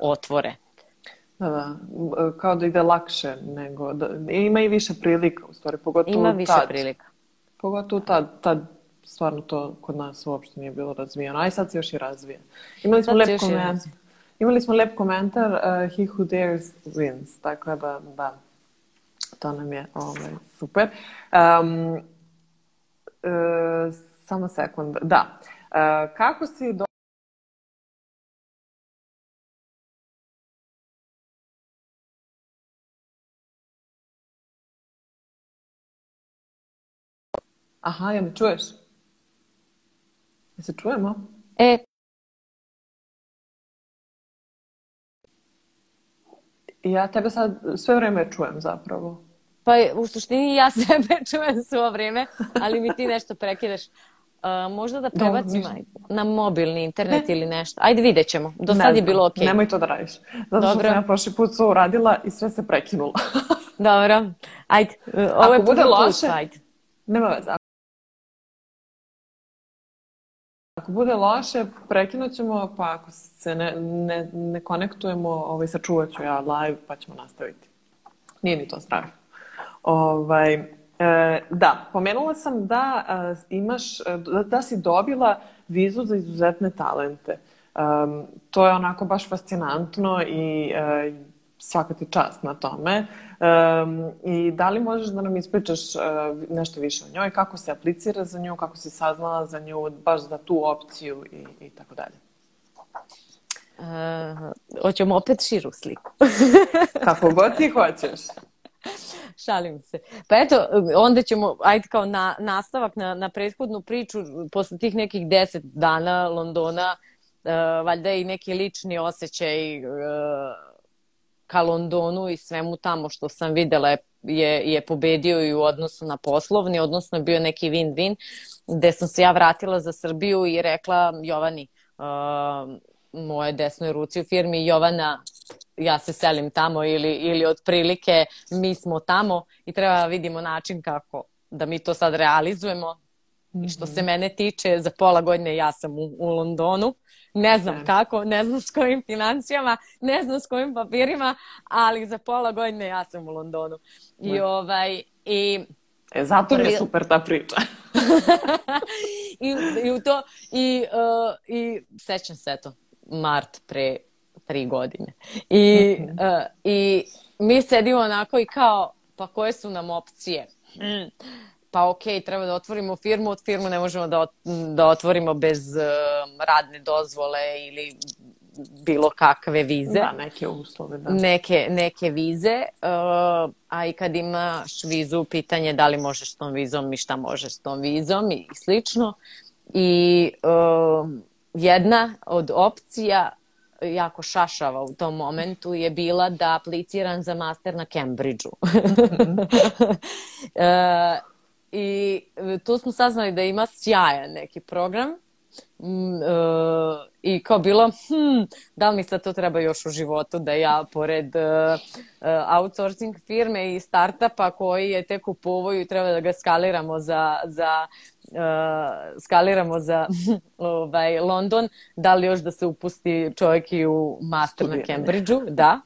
otvore. Da, kao da ide lakše nego, da, ima i više prilika u stvari, pogotovo ima više prilika. Pogotovo tad, tad stvarno to kod nas uopšte nije bilo razvijeno, Aj, sad se još i razvija. Imali smo sad lep komentar, imali smo lep komentar, uh, he who dares wins, tako da, da, to nam je ovaj, super. Um, uh, samo sekund, da. Uh, kako si do Aha, ja me čuješ? Ja se čujemo? E. Ja tebe sad sve vrijeme čujem zapravo. Pa u suštini ja (laughs) sebe čujem svo vrijeme, ali mi ti nešto prekidaš. Uh, e, možda da prebacim na mobilni internet ne. ili nešto. Ajde, vidjet ćemo. Do sad je bilo ok. Nemoj to da radiš. Zato Dobro. što sam ja prošli put to uradila i sve se prekinulo. (laughs) Dobro. Ajde. Ovo Ako je bude loše, ajde. Nema veze. ako bude loše, prekinut ćemo, pa ako se ne, ne, ne konektujemo, ovaj, sačuvat ću ja live, pa ćemo nastaviti. Nije ni to strašno. Ovaj, e, da, pomenula sam da a, e, imaš, e, da, da si dobila vizu za izuzetne talente. Um, to je onako baš fascinantno i uh, svaka ti čast na tome. Um, I da li možeš da nam ispričaš uh, nešto više o njoj, kako se aplicira za nju, kako si saznala za nju, baš za tu opciju i, i tako dalje? Uh, hoćemo opet širu sliku. (laughs) kako god ti hoćeš. (laughs) Šalim se. Pa eto, onda ćemo, ajde kao na, nastavak na, na prethodnu priču, posle tih nekih deset dana Londona, uh, valjda i neki lični osjećaj uh, ka Londonu i svemu tamo što sam videla je, je pobedio i u odnosu na poslovni, odnosno bio neki win-win, gde sam se ja vratila za Srbiju i rekla Jovani, uh, moje desnoj ruci u firmi Jovana ja se selim tamo ili, ili otprilike mi smo tamo i treba da vidimo način kako da mi to sad realizujemo. Mm -hmm. Što se mhm. mene tiče, za pola godine ja sam u, u Londonu. Ne znam da. kako, ne znam s kojim financijama, ne znam s kojim papirima, ali za pola godine ja sam u Londonu. I da. ovaj, i... E, zato je super ta priča. (laughs) I, i, u to, i, uh, i sećam se to, mart pre tri godine. I, uh, I mi sedimo onako i kao, pa koje su nam opcije? Mm pa ok, treba da otvorimo firmu, od firmu ne možemo da, ot, da otvorimo bez uh, radne dozvole ili bilo kakve vize. Da, neke uslove, da. Neke, neke vize, uh, a i kad imaš vizu, pitanje da li možeš s tom vizom i šta možeš s tom vizom i, slično. I uh, jedna od opcija jako šašava u tom momentu je bila da apliciram za master na Cambridgeu. e, (laughs) i e, tu smo saznali da ima sjajan neki program mm, e, i kao bilo hm, da li mi sad to treba još u životu da ja pored e, e outsourcing firme i startupa koji je tek u povoju treba da ga skaliramo za, za e, skaliramo za (laughs) ovaj, London da li još da se upusti čovjek i u master Studiranje. na Cambridgeu da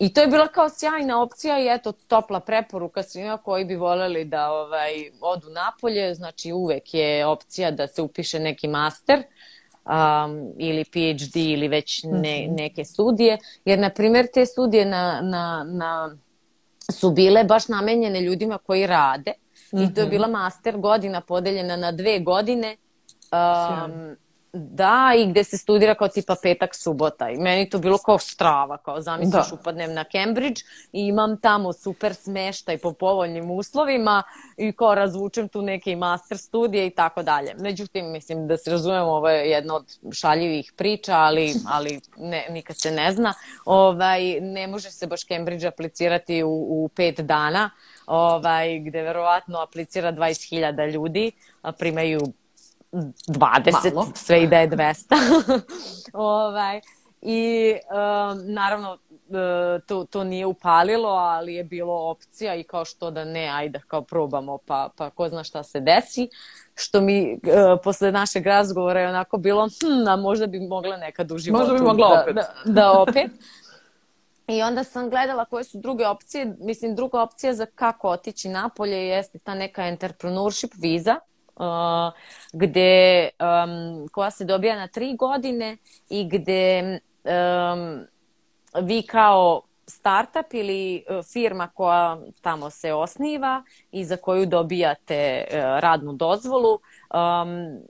I to je bila kao sjajna opcija i eto topla preporuka svima koji bi voleli da ovaj, odu napolje. Znači uvek je opcija da se upiše neki master um, ili PhD ili već ne, mhm. neke studije. Jer na primjer te studije na, na, na, su bile baš namenjene ljudima koji rade. I to je mhm. bila master godina podeljena na dve godine. Um, da, i gde se studira kao tipa petak, subota. I meni to bilo kao strava, kao zamisliš da. upadnem na Cambridge i imam tamo super smeštaj po povoljnim uslovima i kao razvučem tu neke master studije i tako dalje. Međutim, mislim da se razumemo, ovo je jedna od šaljivih priča, ali, ali ne, nikad se ne zna. Ovaj, ne može se baš Cambridge aplicirati u, u pet dana, ovaj, gde verovatno aplicira 20.000 ljudi, a primaju 20, Malo. sve i da je 200. ovaj, I um, naravno e, to, to nije upalilo, ali je bilo opcija i kao što da ne, ajde kao probamo pa, pa ko zna šta se desi. Što mi e, posle našeg razgovora je onako bilo, hm, a možda bi mogla nekad u životu. Možda bi da, mogla opet. Da, da, da opet. (laughs) I onda sam gledala koje su druge opcije. Mislim, druga opcija za kako otići napolje jeste ta neka entrepreneurship viza gde, um, koja se dobija na tri godine i gde um, vi kao startup ili e, firma koja tamo se osniva i za koju dobijate e, radnu dozvolu. Um,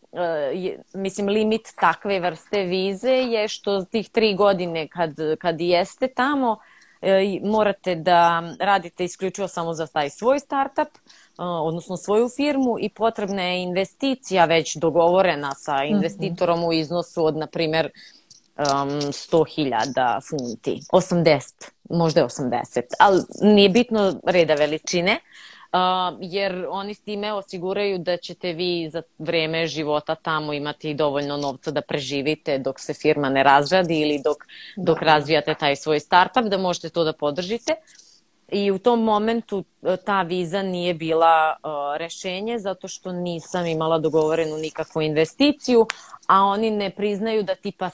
mislim, limit takve vrste vize je što tih tri godine kad, kad jeste tamo, E, morate da radite isključivo samo za taj svoj startup, e, odnosno svoju firmu i potrebna je investicija već dogovorena sa mhm. investitorom u iznosu od, na primjer, um, 100.000 funti, 80, možda je 80, ali nije bitno reda veličine. Uh, jer oni s time osiguraju da ćete vi za vreme života tamo imati dovoljno novca da preživite dok se firma ne razradi ili dok, dok da. razvijate taj svoj startup, da možete to da podržite. I u tom momentu e, ta viza nije bila uh, rešenje zato što nisam imala dogovorenu nikakvu investiciju, a oni ne priznaju da tipa uh,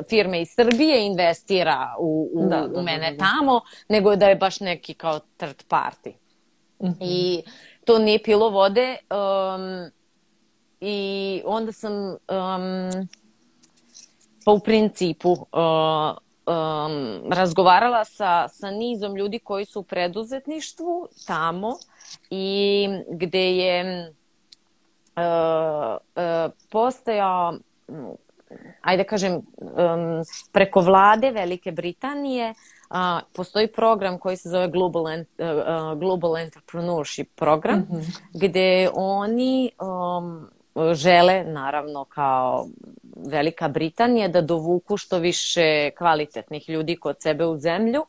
e, firme iz Srbije investira u, u, da, u da, mene da, da, da. tamo, nego da je baš neki kao third party. -hmm. I to nije pilo vode. Um, I onda sam, um, pa u principu, uh, um, razgovarala sa, sa nizom ljudi koji su u preduzetništvu tamo i gde je uh, uh, postojao mm, ajde da kažem, um, preko vlade Velike Britanije uh, a, postoji program koji se zove Global, en, a, e, e, Global Entrepreneurship program, mm-hmm. gde oni um, žele, naravno kao Velika Britanija, da dovuku što više kvalitetnih ljudi kod sebe u zemlju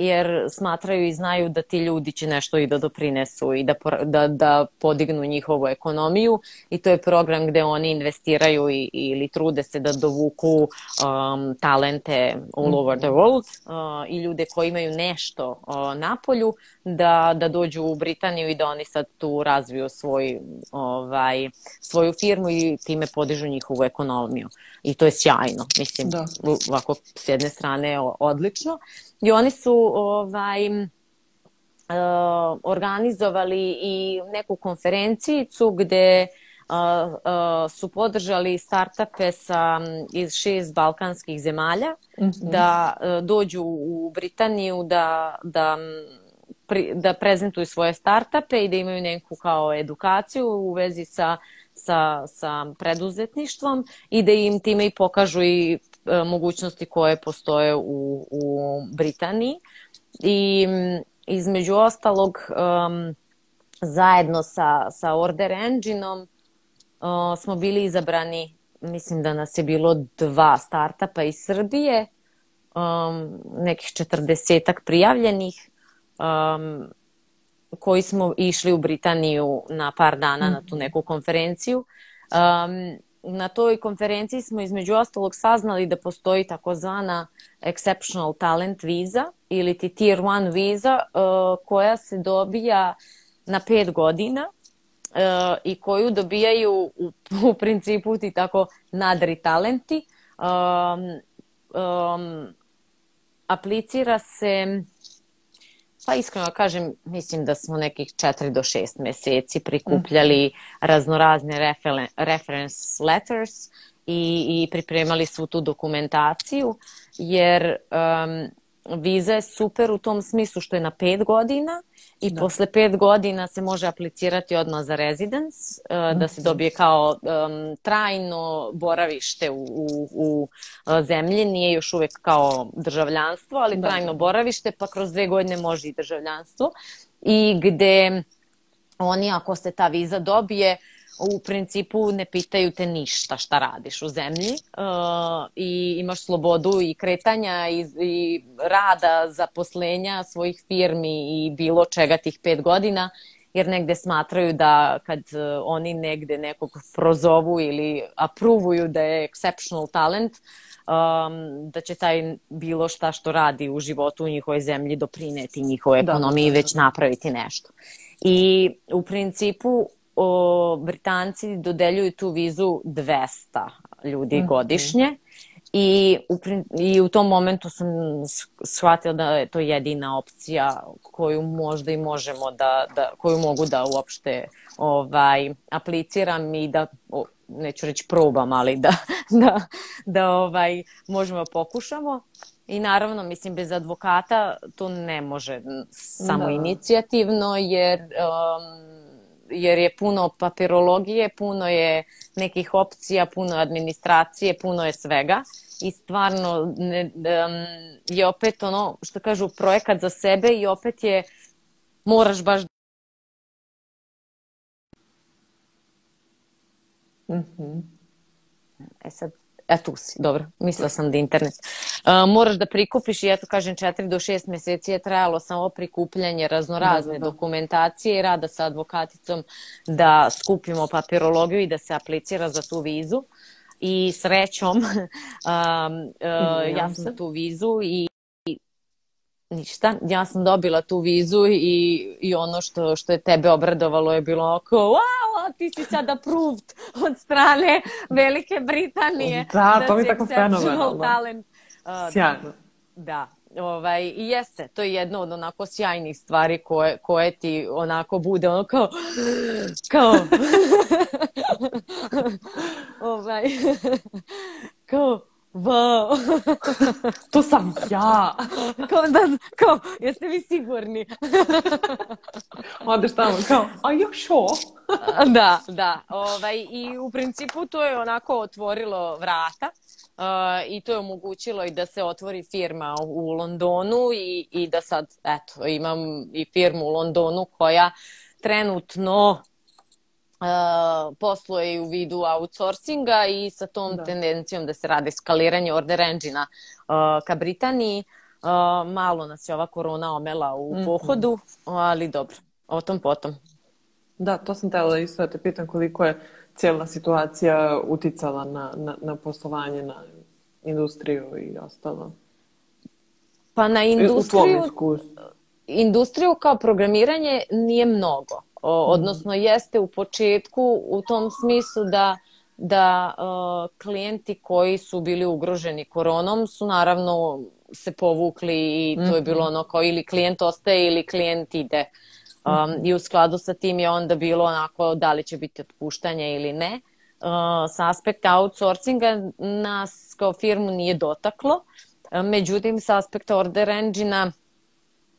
jer smatraju i znaju da ti ljudi će nešto i da doprinesu i da, da, da podignu njihovu ekonomiju i to je program gde oni investiraju i, ili trude se da dovuku um, talente all over the world uh, i ljude koji imaju nešto uh, na polju da, da dođu u Britaniju i da oni sad tu razviju svoj, ovaj, svoju firmu i time podižu njihovu ekonomiju. I to je sjajno, mislim, da. ovako s jedne strane odlično. Uh, i oni su ovaj, e, organizovali i neku konferencijicu gde Uh, su podržali startape sa, iz šest balkanskih zemalja mm -hmm. da dođu u Britaniju da, da, da prezentuju svoje startape i da imaju neku kao edukaciju u vezi sa, sa, sa preduzetništvom i da im time i pokažu i E, mogućnosti koje postoje u, u Britaniji i između ostalog um, zajedno sa, sa Order Engine-om uh, smo bili izabrani, mislim da nas je bilo dva startapa iz Srbije, um, nekih četrdesetak prijavljenih, um, koji smo išli u Britaniju na par dana mm -hmm. na tu mhm. neku konferenciju. Um, na toj konferenciji smo između ostalog saznali da postoji takozvana exceptional talent viza ili ti tier 1 viza e, koja se dobija na 5 godina e, i koju dobijaju u, (laughs) u principu ti tako nadri talenti. Um, um, aplicira se Pa iskreno kažem, mislim da smo nekih 4 do 6 meseci mhm. prikupljali raznorazne reference letters i, i pripremali svu tu dokumentaciju, jer um, viza je super u tom smislu što je na pet godina i da. posle pet godina se može aplicirati odmah za residence, e, da se dobije kao um, trajno boravište u, u, u e, zemlji, nije još uvek kao državljanstvo, ali da. trajno boravište, pa kroz dve godine može i državljanstvo. I gde oni, ako se ta viza dobije, uh, u principu ne pitaju te ništa šta radiš u zemlji uh, i imaš slobodu i kretanja i, i rada, zaposlenja svojih firmi i bilo čega tih pet godina jer negde smatraju da kad uh, oni negde nekog prozovu ili aprovuju da je exceptional talent, um, da će taj bilo šta što radi u životu u njihovoj zemlji doprineti njihovoj da, ekonomiji da, da, da. već napraviti nešto. I u principu o, Britanci dodeljuju tu vizu 200 ljudi mm -hmm. godišnje i u, i u tom momentu sam shvatila da je to jedina opcija koju možda i možemo da, da koju mogu da uopšte ovaj, apliciram i da o, neću reći probam, ali da, (laughs) da, da ovaj, možemo da pokušamo. I naravno, mislim, bez advokata to ne može samo da. inicijativno, jer um, jer je puno papirologije, puno je nekih opcija, puno administracije, puno je svega i stvarno ne, je opet ono što kažu projekat za sebe i opet je moraš baš Mm -hmm. E sad, E, tu si, dobro, mislila sam da internet. Uh, moraš da prikupiš i eto kažem 4 do 6 meseci je trajalo samo prikupljanje raznorazne da, da, da. dokumentacije i rada sa advokaticom da skupimo papirologiju i da se aplicira za tu vizu. I srećom um, (laughs) uh, ja sam tu vizu i ništa. Ja sam dobila tu vizu i, i ono što, što je tebe obradovalo je bilo oko, wow, ti si sada proved od strane Velike Britanije. Da, da pa to mi je da tako fenomenalno. Talent. Uh, Sjajno. Da, ovaj, i jeste, to je jedno od onako sjajnih stvari koje, koje ti onako bude ono kao, kao, (laughs) (laughs) ovaj, (laughs) kao, V. (laughs) to sam ja. kao, da, kao, jeste vi sigurni? (laughs) Odeš tamo, kao, a ja šo? da, da. Ovaj, I u principu to je onako otvorilo vrata uh, i to je omogućilo i da se otvori firma u Londonu i, i da sad, eto, imam i firmu u Londonu koja trenutno Uh, posluje i u vidu outsourcinga i sa tom da. tendencijom da se radi skaliranje order engine uh, ka Britaniji. Uh, malo nas je ova korona omela u mm -hmm. pohodu, ali dobro, o tom potom. Da, to sam tela da isto da te pitam koliko je cijela situacija uticala na, na, na poslovanje, na industriju i ostalo. Pa na industriju... U tvom iskustvu. Industriju kao programiranje nije mnogo O, mhm. odnosno jeste u početku u tom smislu da da uh, klijenti koji su bili ugroženi koronom su naravno se povukli i to je bilo mhm. ono kao ili klijent ostaje ili klijent ide. Um, I u skladu sa tim je onda bilo onako da li će biti otpuštanje ili ne. Uh, sa aspekta outsourcinga nas kao firmu nije dotaklo. E, međutim, sa aspekta order engine a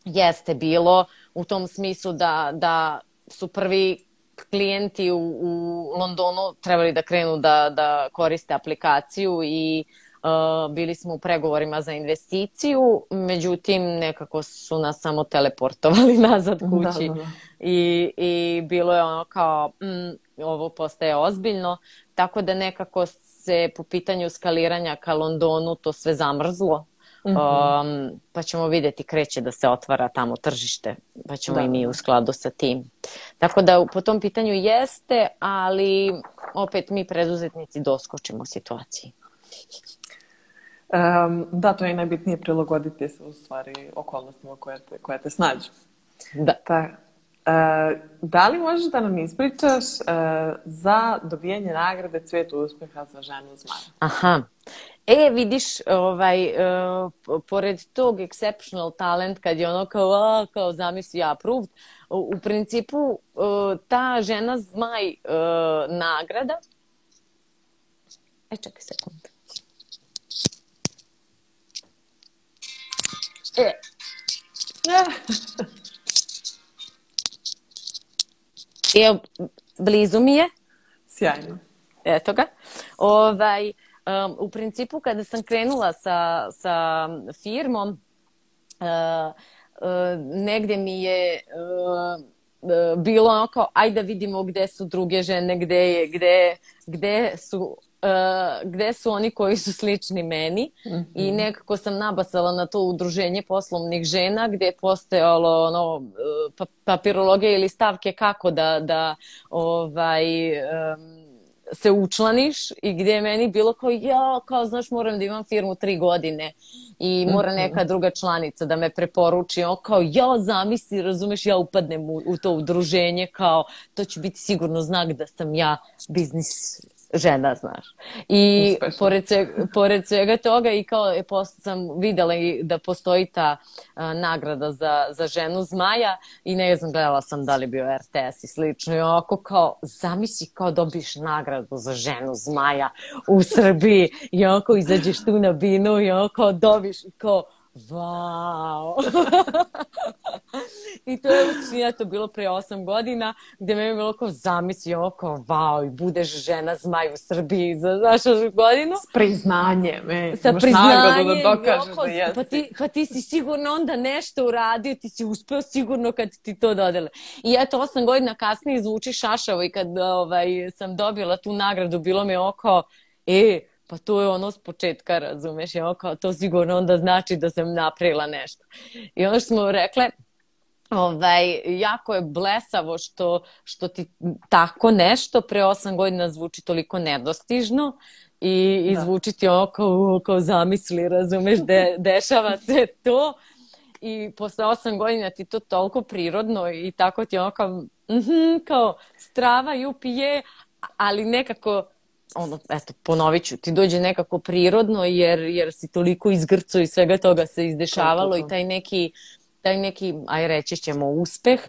jeste bilo u tom smislu da, da su prvi klijenti u, u Londonu trebali da krenu da, da koriste aplikaciju i uh, bili smo u pregovorima za investiciju, međutim nekako su nas samo teleportovali (laughs) nazad da, kući da, da, da. I, i bilo je ono kao mm, ovo postaje ozbiljno, tako da nekako se po pitanju skaliranja ka Londonu to sve zamrzlo Mm -hmm. um, pa ćemo videti kreće da se otvara tamo tržište, pa ćemo da. i mi u skladu sa tim. Tako da po tom pitanju jeste, ali opet mi preduzetnici doskočimo situaciji. Um, da, to je najbitnije prilagoditi se u stvari okolnostima koje te, koje te snađu. Da. Ta, pa, uh, da li možeš da nam ispričaš uh, za dobijanje nagrade Cvet uspeha za ženu zmaja? Aha, E, vidiš, ovaj, uh, pored tog exceptional talent, kad je ono kao, a, kao zamisli approved, u, u principu uh, ta žena zmaj uh, nagrada, e, čekaj sekund. E, (laughs) Evo, blizu mi je. Sjajno. Eto ga. Ovaj, Um, u principu kada sam krenula sa, sa firmom, uh, uh, negde mi je uh, bilo ono kao ajde da vidimo gde su druge žene, gde, je, gde, gde su Uh, gde su oni koji su slični meni mm -hmm. i mhm. nekako sam nabasala na to udruženje poslovnih žena gde je postojalo ono, pa, papirologija ili stavke kako da, da ovaj, um, se učlaniš i gde je meni bilo kao ja, kao znaš moram da imam firmu tri godine i mora mhm. neka druga članica da me preporuči, on kao ja zamisli, razumeš, ja upadnem u, u to udruženje kao to će biti sigurno znak da sam ja biznis žena, znaš. I pored svega, pored svega toga i kao je post, sam videla i da postoji ta a, nagrada za, za ženu zmaja i ne znam, gledala sam da li bio RTS i slično i ovako kao, zamisli kao dobiš nagradu za ženu zmaja u Srbiji i ovako izađeš tu na binu i ovako dobiš i kao, Wow! (laughs) I to je učinja, to bilo pre osam godina, gde me je bilo kao zamisli ovo kao, wow, i budeš žena zmaj u Srbiji za našu godinu. S priznanjem, e. Sa Imaš da priznanjem, da dokažeš da jeste. Pa ti, pa ti si sigurno onda nešto uradio, ti si uspeo sigurno kad ti to dodele. I eto, osam godina kasnije zvuči šašavo i kad ovaj, sam dobila tu nagradu, bilo mi oko, e, pa to je ono s početka, razumeš, ja kao to sigurno onda znači da sam napravila nešto. I ono što smo rekle, ovaj, jako je blesavo što, što ti tako nešto pre osam godina zvuči toliko nedostižno i, izvučiti da. zvuči kao, kao zamisli, razumeš, de, (laughs) dešava se to i posle osam godina ti to toliko prirodno i tako ti ono kao, mm -hmm, kao strava, jupi je, ali nekako ono, eto, ponovit ću, ti dođe nekako prirodno jer, jer si toliko izgrco i svega toga se izdešavalo i taj neki, taj neki, aj reći ćemo, uspeh,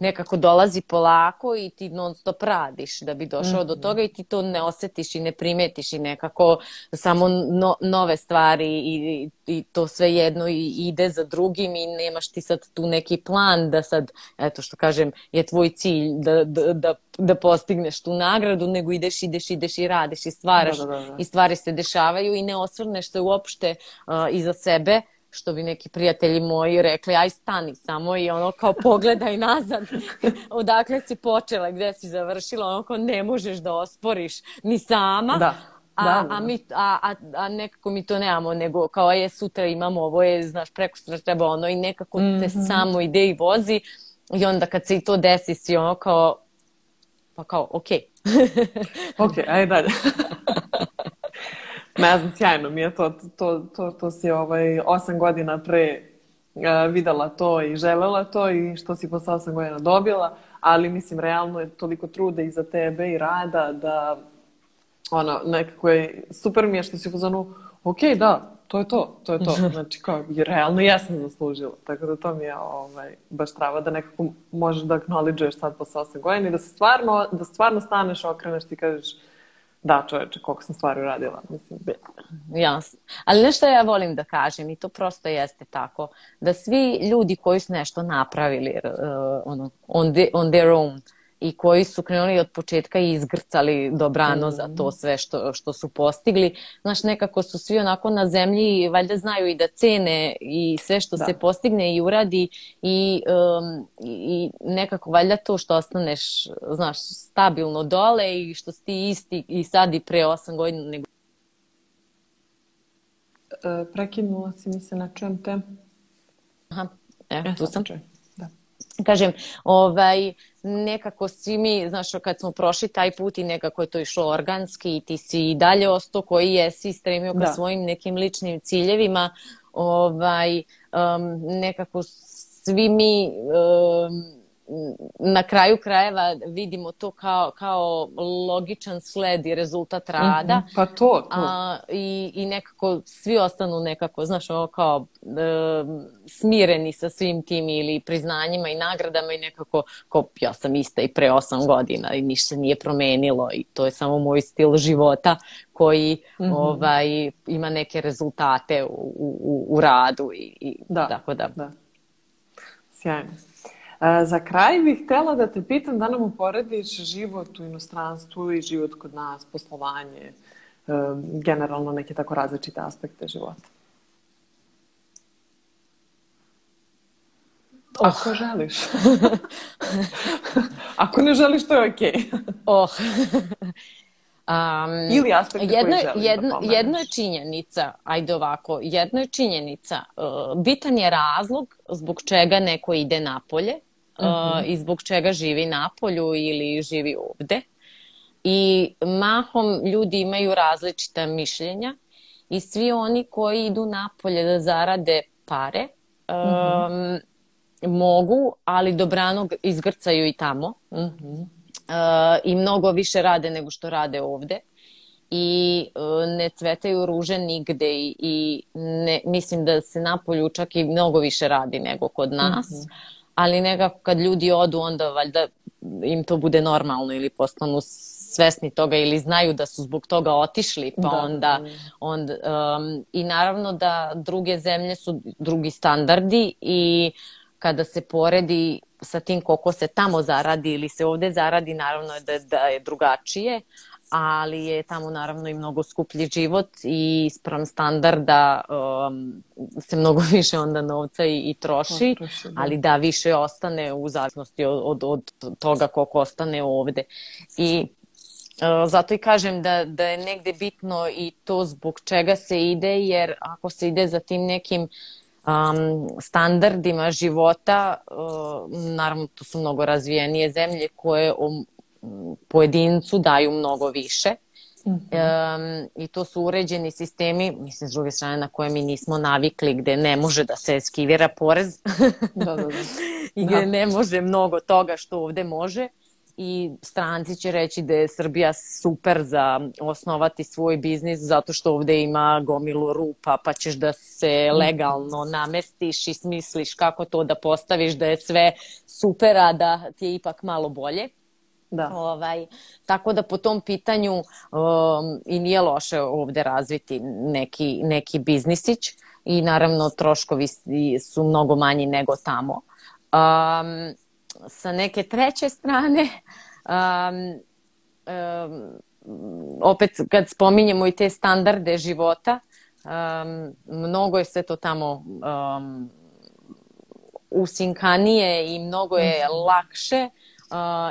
nekako dolazi polako i ti non stop radiš da bi došao mm -hmm. do mhm. toga i ti to ne osetiš i ne primetiš i nekako samo no, nove stvari i, i to sve jedno i ide za drugim i nemaš ti sad tu neki plan da sad, eto što kažem, je tvoj cilj da, da, da, da postigneš tu nagradu, nego ideš, ideš, ideš i radiš i stvaraš da, da, da. da. i stvari se dešavaju i ne osvrneš se uopšte uh, iza sebe što bi neki prijatelji moji rekli, aj stani samo i ono kao pogledaj nazad (laughs) odakle si počela, gde si završila, ono kao ne možeš da osporiš ni sama. Da. A, da, da. a, mi, a, a, a nekako mi to nemamo, nego kao je sutra imamo ovo, je, znaš, preko sutra treba ono i nekako mm -hmm. te mhm. samo ide i vozi i onda kad se i to desi si ono kao, pa kao, okej. Okay. (laughs) ok, ajde dalje. (laughs) Ne znam, sjajno mi je to, to, to, to si ovaj, osam godina pre e, videla to i želela to i što si posle osam godina dobila, ali mislim, realno je toliko truda za tebe i rada da ono, nekako je, super mi je što si u zonu, ok, da, to je to, to je to. (laughs) Znači, kao, je, realno ja sam zaslužila. Tako da to mi je ovaj, baš trava da nekako možeš da acknowledgeš sad posle 8 godina i da, se stvarno, da stvarno staneš, okreneš i kažeš, Da, čoveče, koliko sam stvari uradila. Mislim. Jasno. Ali nešto ja volim da kažem i to prosto jeste tako, da svi ljudi koji su nešto napravili uh, ono, on, the, on their own, uh, i koji su krenuli od početka i izgrcali dobrano mm. za to mhm. sve što, što su postigli. Znaš, nekako su svi onako na zemlji, valjda znaju i da cene i sve što da. se postigne i uradi i, um, i nekako valjda to što ostaneš, znaš, stabilno dole i što si ti isti i sad i pre 8 godina nego... E, prekinula si mi se, načujem te. Aha, evo, e, tu sam. Čujem kažem, ovaj, nekako svi mi, znaš, kad smo prošli taj put i nekako je to išlo organski i ti si i dalje ostao koji jesi stremio ka da. svojim nekim ličnim ciljevima, ovaj, um, nekako svi mi um, na kraju krajeva vidimo to kao, kao logičan sled i rezultat rada. Mm -hmm, pa to, to. A, i, I nekako svi ostanu nekako, znaš, ono kao e, smireni sa svim tim ili priznanjima i nagradama i nekako kao ja sam ista i pre osam godina i ništa nije promenilo i to je samo moj stil života koji mm -hmm. ovaj, ima neke rezultate u, u, u radu i, i da, tako da. da. Sjajno. Za kraj bih htela da te pitam da nam uporediš život u inostranstvu i život kod nas, poslovanje, e, generalno neke tako različite aspekte života. Oh. Ako ah. želiš. (laughs) Ako ne želiš, to je okej. Okay. oh. Um, (laughs) Ili aspekte jedno, koje jedno, da jedno je činjenica, ajde ovako, jedno je činjenica, e, bitan je razlog zbog čega neko ide napolje, uh i zbog čega živi na polju ili živi ovde. I mahom ljudi imaju različita mišljenja i svi oni koji idu na polje da zarade pare uh -huh. Um, mogu, ali dobrano izgrcaju i tamo. Uh -huh. uh, I mnogo više rade nego što rade ovde i uh, ne cvetaju ruže nigde i, i ne, mislim da se na polju čak i mnogo više radi nego kod nas. Mm -hmm ali nekako kad ljudi odu onda valjda im to bude normalno ili postanu svesni toga ili znaju da su zbog toga otišli pa da. onda, onda um, i naravno da druge zemlje su drugi standardi i kada se poredi sa tim koliko se tamo zaradi ili se ovde zaradi naravno da, da je drugačije ali je tamo naravno i mnogo skuplji život i sprem standarda um, se mnogo (laughs) više onda novca i, i troši, Otroši, da. ali da više ostane u zavisnosti od, od, od toga koliko ostane ovde. I uh, zato i kažem da, da je negde bitno i to zbog čega se ide, jer ako se ide za tim nekim um, standardima života, uh, naravno to su mnogo razvijenije zemlje koje um, pojedincu daju mnogo više. Uh -huh. um, I to su uređeni sistemi, mislim, s druge strane, na koje mi nismo navikli, gde ne može da se skivira porez da, da, da. (laughs) i gde da. ne može mnogo toga što ovde može i stranci će reći da je Srbija super za osnovati svoj biznis zato što ovde ima gomilu rupa pa ćeš da se mhm. legalno namestiš i smisliš kako to da postaviš da je sve super a da ti je ipak malo bolje. Da. Ovaj, tako da po tom pitanju um, i nije loše ovde razviti neki, neki biznisić i naravno troškovi su mnogo manji nego tamo. Um, sa neke treće strane, um, um, opet kad spominjemo i te standarde života, um, mnogo je sve to tamo um, usinkanije i mnogo je mhm. lakše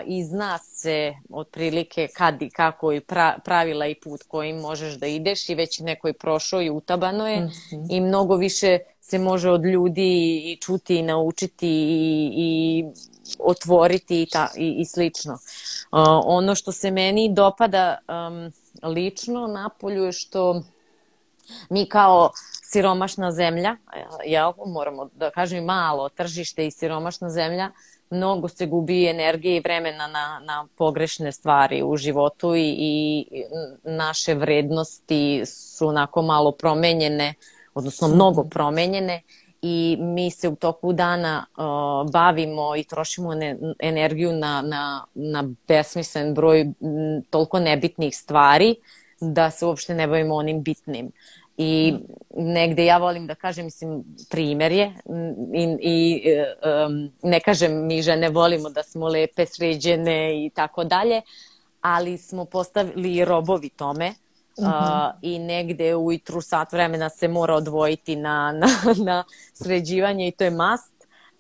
i zna se otprilike kad i kako i pra, pravila i put kojim možeš da ideš i već neko je prošao i utabano je mm-hmm. i mnogo više se može od ljudi i čuti i naučiti i, i otvoriti i, ta, i, i slično. Uh, ono što se meni dopada um, lično napolju je što mi kao siromašna zemlja, ja moramo da kažem malo tržište i siromašna zemlja, uh, mnogo se gubi energije i vremena na, na pogrešne stvari u životu i, i naše vrednosti su onako malo promenjene, odnosno mnogo promenjene i mi se u toku dana uh, bavimo i trošimo ne, energiju na, na, na besmislen broj m, toliko nebitnih stvari da se uopšte ne bavimo onim bitnim. I negde ja volim da kažem, mislim, primer je i, i um, ne kažem mi žene volimo da smo lepe, sređene i tako dalje, ali smo postavili robovi tome uh, e, mhm. -huh. i negde ujutru sat vremena se mora odvojiti na, na, na sređivanje i to je mast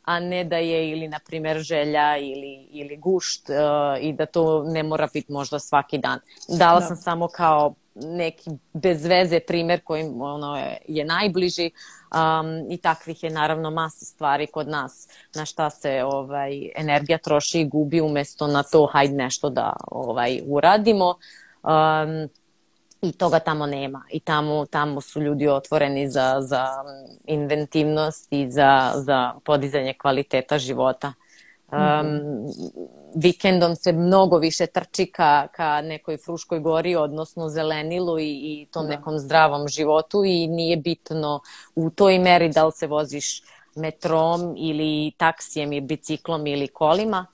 a ne da je ili na primer želja ili, ili gušt uh, i da to ne mora biti možda svaki dan. Dala da. sam samo kao neki bez veze primjer koji ono, je najbliži um, i takvih je naravno masa stvari kod nas na šta se ovaj, energija troši i gubi umesto na to hajde nešto da ovaj, uradimo um, i toga tamo nema i tamo, tamo su ljudi otvoreni za, za inventivnost i za, za podizanje kvaliteta života. Um, mhm vikendom se mnogo više trči ka, ka nekoj fruškoj gori, odnosno zelenilu i, i tom da. nekom zdravom životu i nije bitno u toj meri da li se voziš metrom ili taksijem i biciklom ili kolima,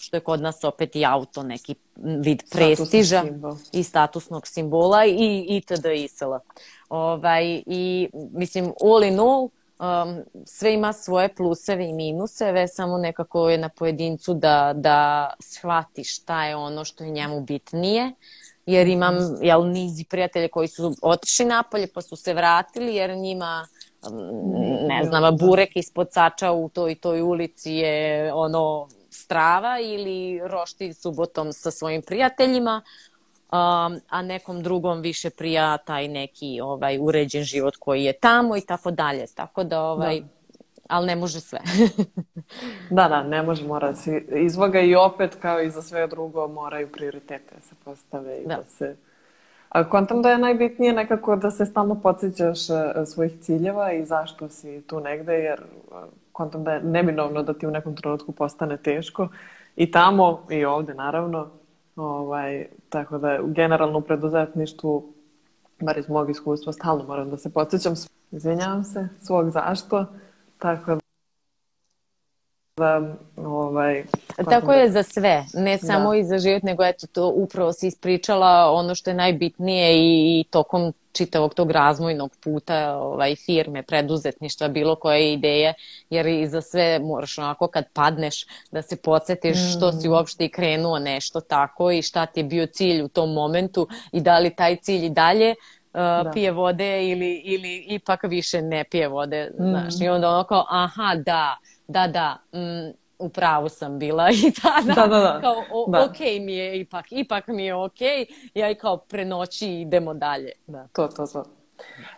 što je kod nas opet i auto neki vid prestiža simbol. i statusnog simbola i itd. i sl. Ovaj, I mislim all in all, um, sve ima svoje pluseve i minuseve, samo nekako je na pojedincu da, da shvati šta je ono što je njemu bitnije, jer imam jel, nizi prijatelje koji su otišli napolje pa su se vratili jer njima ne znam, burek ispod sača u toj toj ulici je ono strava ili roštilj subotom sa svojim prijateljima, um, a nekom drugom više prija taj neki ovaj uređen život koji je tamo i tako dalje. Tako da ovaj da. ali ne može sve. (laughs) da, da, ne može, mora se izvaga i opet kao i za sve drugo moraju prioritete da se postave i da, da se a kontam da je najbitnije nekako da se stalno podsjećaš e, svojih ciljeva i zašto si tu negde, jer e, kontam da je neminovno da ti u nekom trenutku postane teško i tamo i ovde naravno Ovaj, tako da, generalno u preduzetništvu, bar iz mog iskustva, stalno moram da se podsjećam, izvinjavam se, svog zašto, tako da Ovaj, Tako je da- za sve, ne da. samo da. i za život, nego eto to upravo si ispričala ono što je najbitnije i, i tokom čitavog tog razmojnog puta ovaj, firme, preduzetništva, bilo koje ideje, jer i za sve moraš onako kad padneš da se podsjetiš mm. što si mm. uopšte i krenuo nešto tako i šta ti je bio cilj u tom momentu i da li taj cilj i dalje Uh, pije vode ili, ili ipak više ne pije vode, mm. znaš, i onda ono kao, aha, da, da, da, mm, u pravu sam bila (laughs) i tada da, da, da. kao o, da. ok mi je ipak, ipak mi je ok, ja i kao prenoći idemo dalje. Da. To, to, to.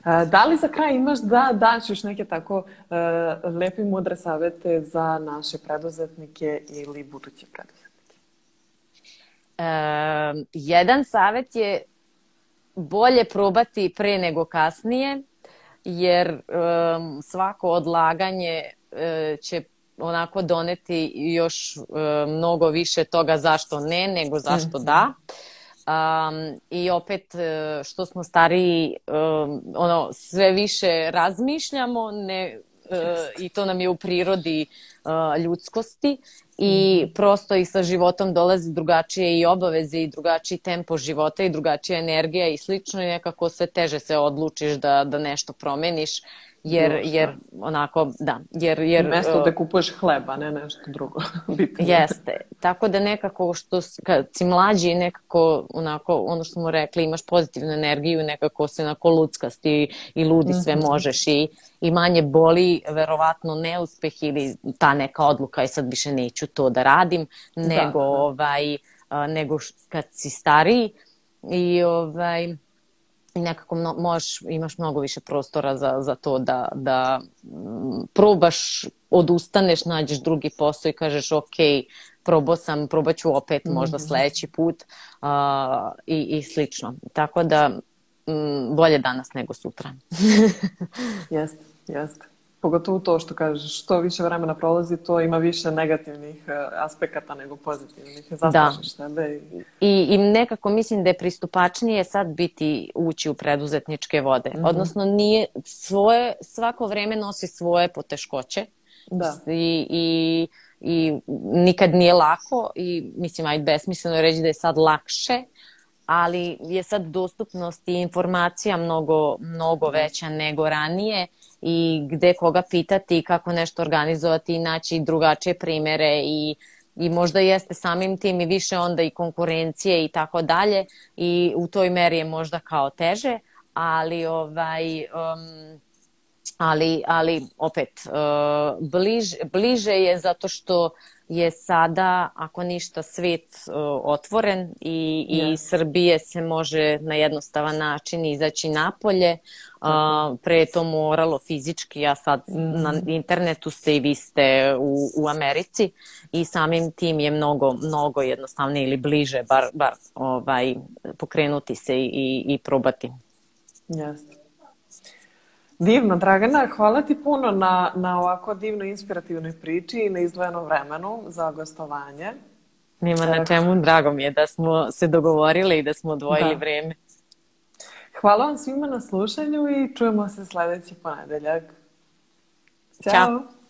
Da li za kraj imaš da daš još neke tako uh, lepe i mudre savete za naše preduzetnike ili buduće preduzetnike? Uh, jedan savet je bolje probati pre nego kasnije, jer um, svako odlaganje E, će onako doneti još e, mnogo više toga zašto ne nego zašto mhm. da. Um, I opet e, što smo stariji um, ono sve više razmišljamo ne i to nam je u prirodi uh, ljudskosti i mhm. prosto i sa životom dolazi drugačije i obaveze i drugačiji tempo života i drugačija energija i slično i nekako sve teže se odlučiš da, da nešto promeniš jer, jer onako, da. Jer, jer, Mesto da kupuješ hleba, ne nešto drugo. (laughs) Bitno. Jeste. Tako da nekako što kad si mlađi nekako onako, ono što smo rekli, imaš pozitivnu energiju, nekako se onako luckast i, i ludi sve mhm. možeš i, i manje boli verovatno neuspeh ili ta neka odluka i e, sad više neću to da radim, da, nego da. ovaj, nego kad si stariji i ovaj, nekako mno, možeš, imaš mnogo više prostora za, za to da, da mm, probaš, odustaneš, nađeš drugi posao i kažeš ok, probao sam, probat ću opet možda mhm. sledeći put uh, i, i slično. Tako da m, mm, bolje danas nego sutra. (laughs) Jeste, jeste pogotovo to što kažeš, što više vremena prolazi, to ima više negativnih e, aspekata nego pozitivnih. Zastrašiš da. tebe. Da, I... I, I nekako mislim da je pristupačnije sad biti ući u preduzetničke vode. Mm -hmm. Odnosno, nije svoje, svako vreme nosi svoje poteškoće. Da. I, i, I nikad nije lako i mislim, aj besmisleno je reći da je sad lakše, ali je sad dostupnost i informacija mnogo, mnogo da. veća nego ranije. Uh, i gde koga pitati, kako nešto organizovati i naći drugačije primere i i možda jeste samim tim i više onda i konkurencije i tako dalje i u toj meri je možda kao teže, ali ovaj um, ali ali opet uh, bliž, bliže je zato što je sada ako ništa svet uh, otvoren i yes. i Srbije se može na jednostavan način izaći napolje. Uh, a, pre to moralo fizički, a sad na mhm. internetu ste i vi ste u, u Americi i samim tim je mnogo, mnogo jednostavnije ili bliže bar, bar ovaj, pokrenuti se i, i, i probati. Jeste. Divno, Dragana, hvala ti puno na, na ovako divnoj inspirativnoj priči i na izdvojenom vremenu za gostovanje. Nema na eh, čemu, drago mi je da smo se dogovorile i da smo odvojili da. vreme. Hvala vam svima na slušanju i čujemo se sledeći ponedeljak. Ćao! Ćao.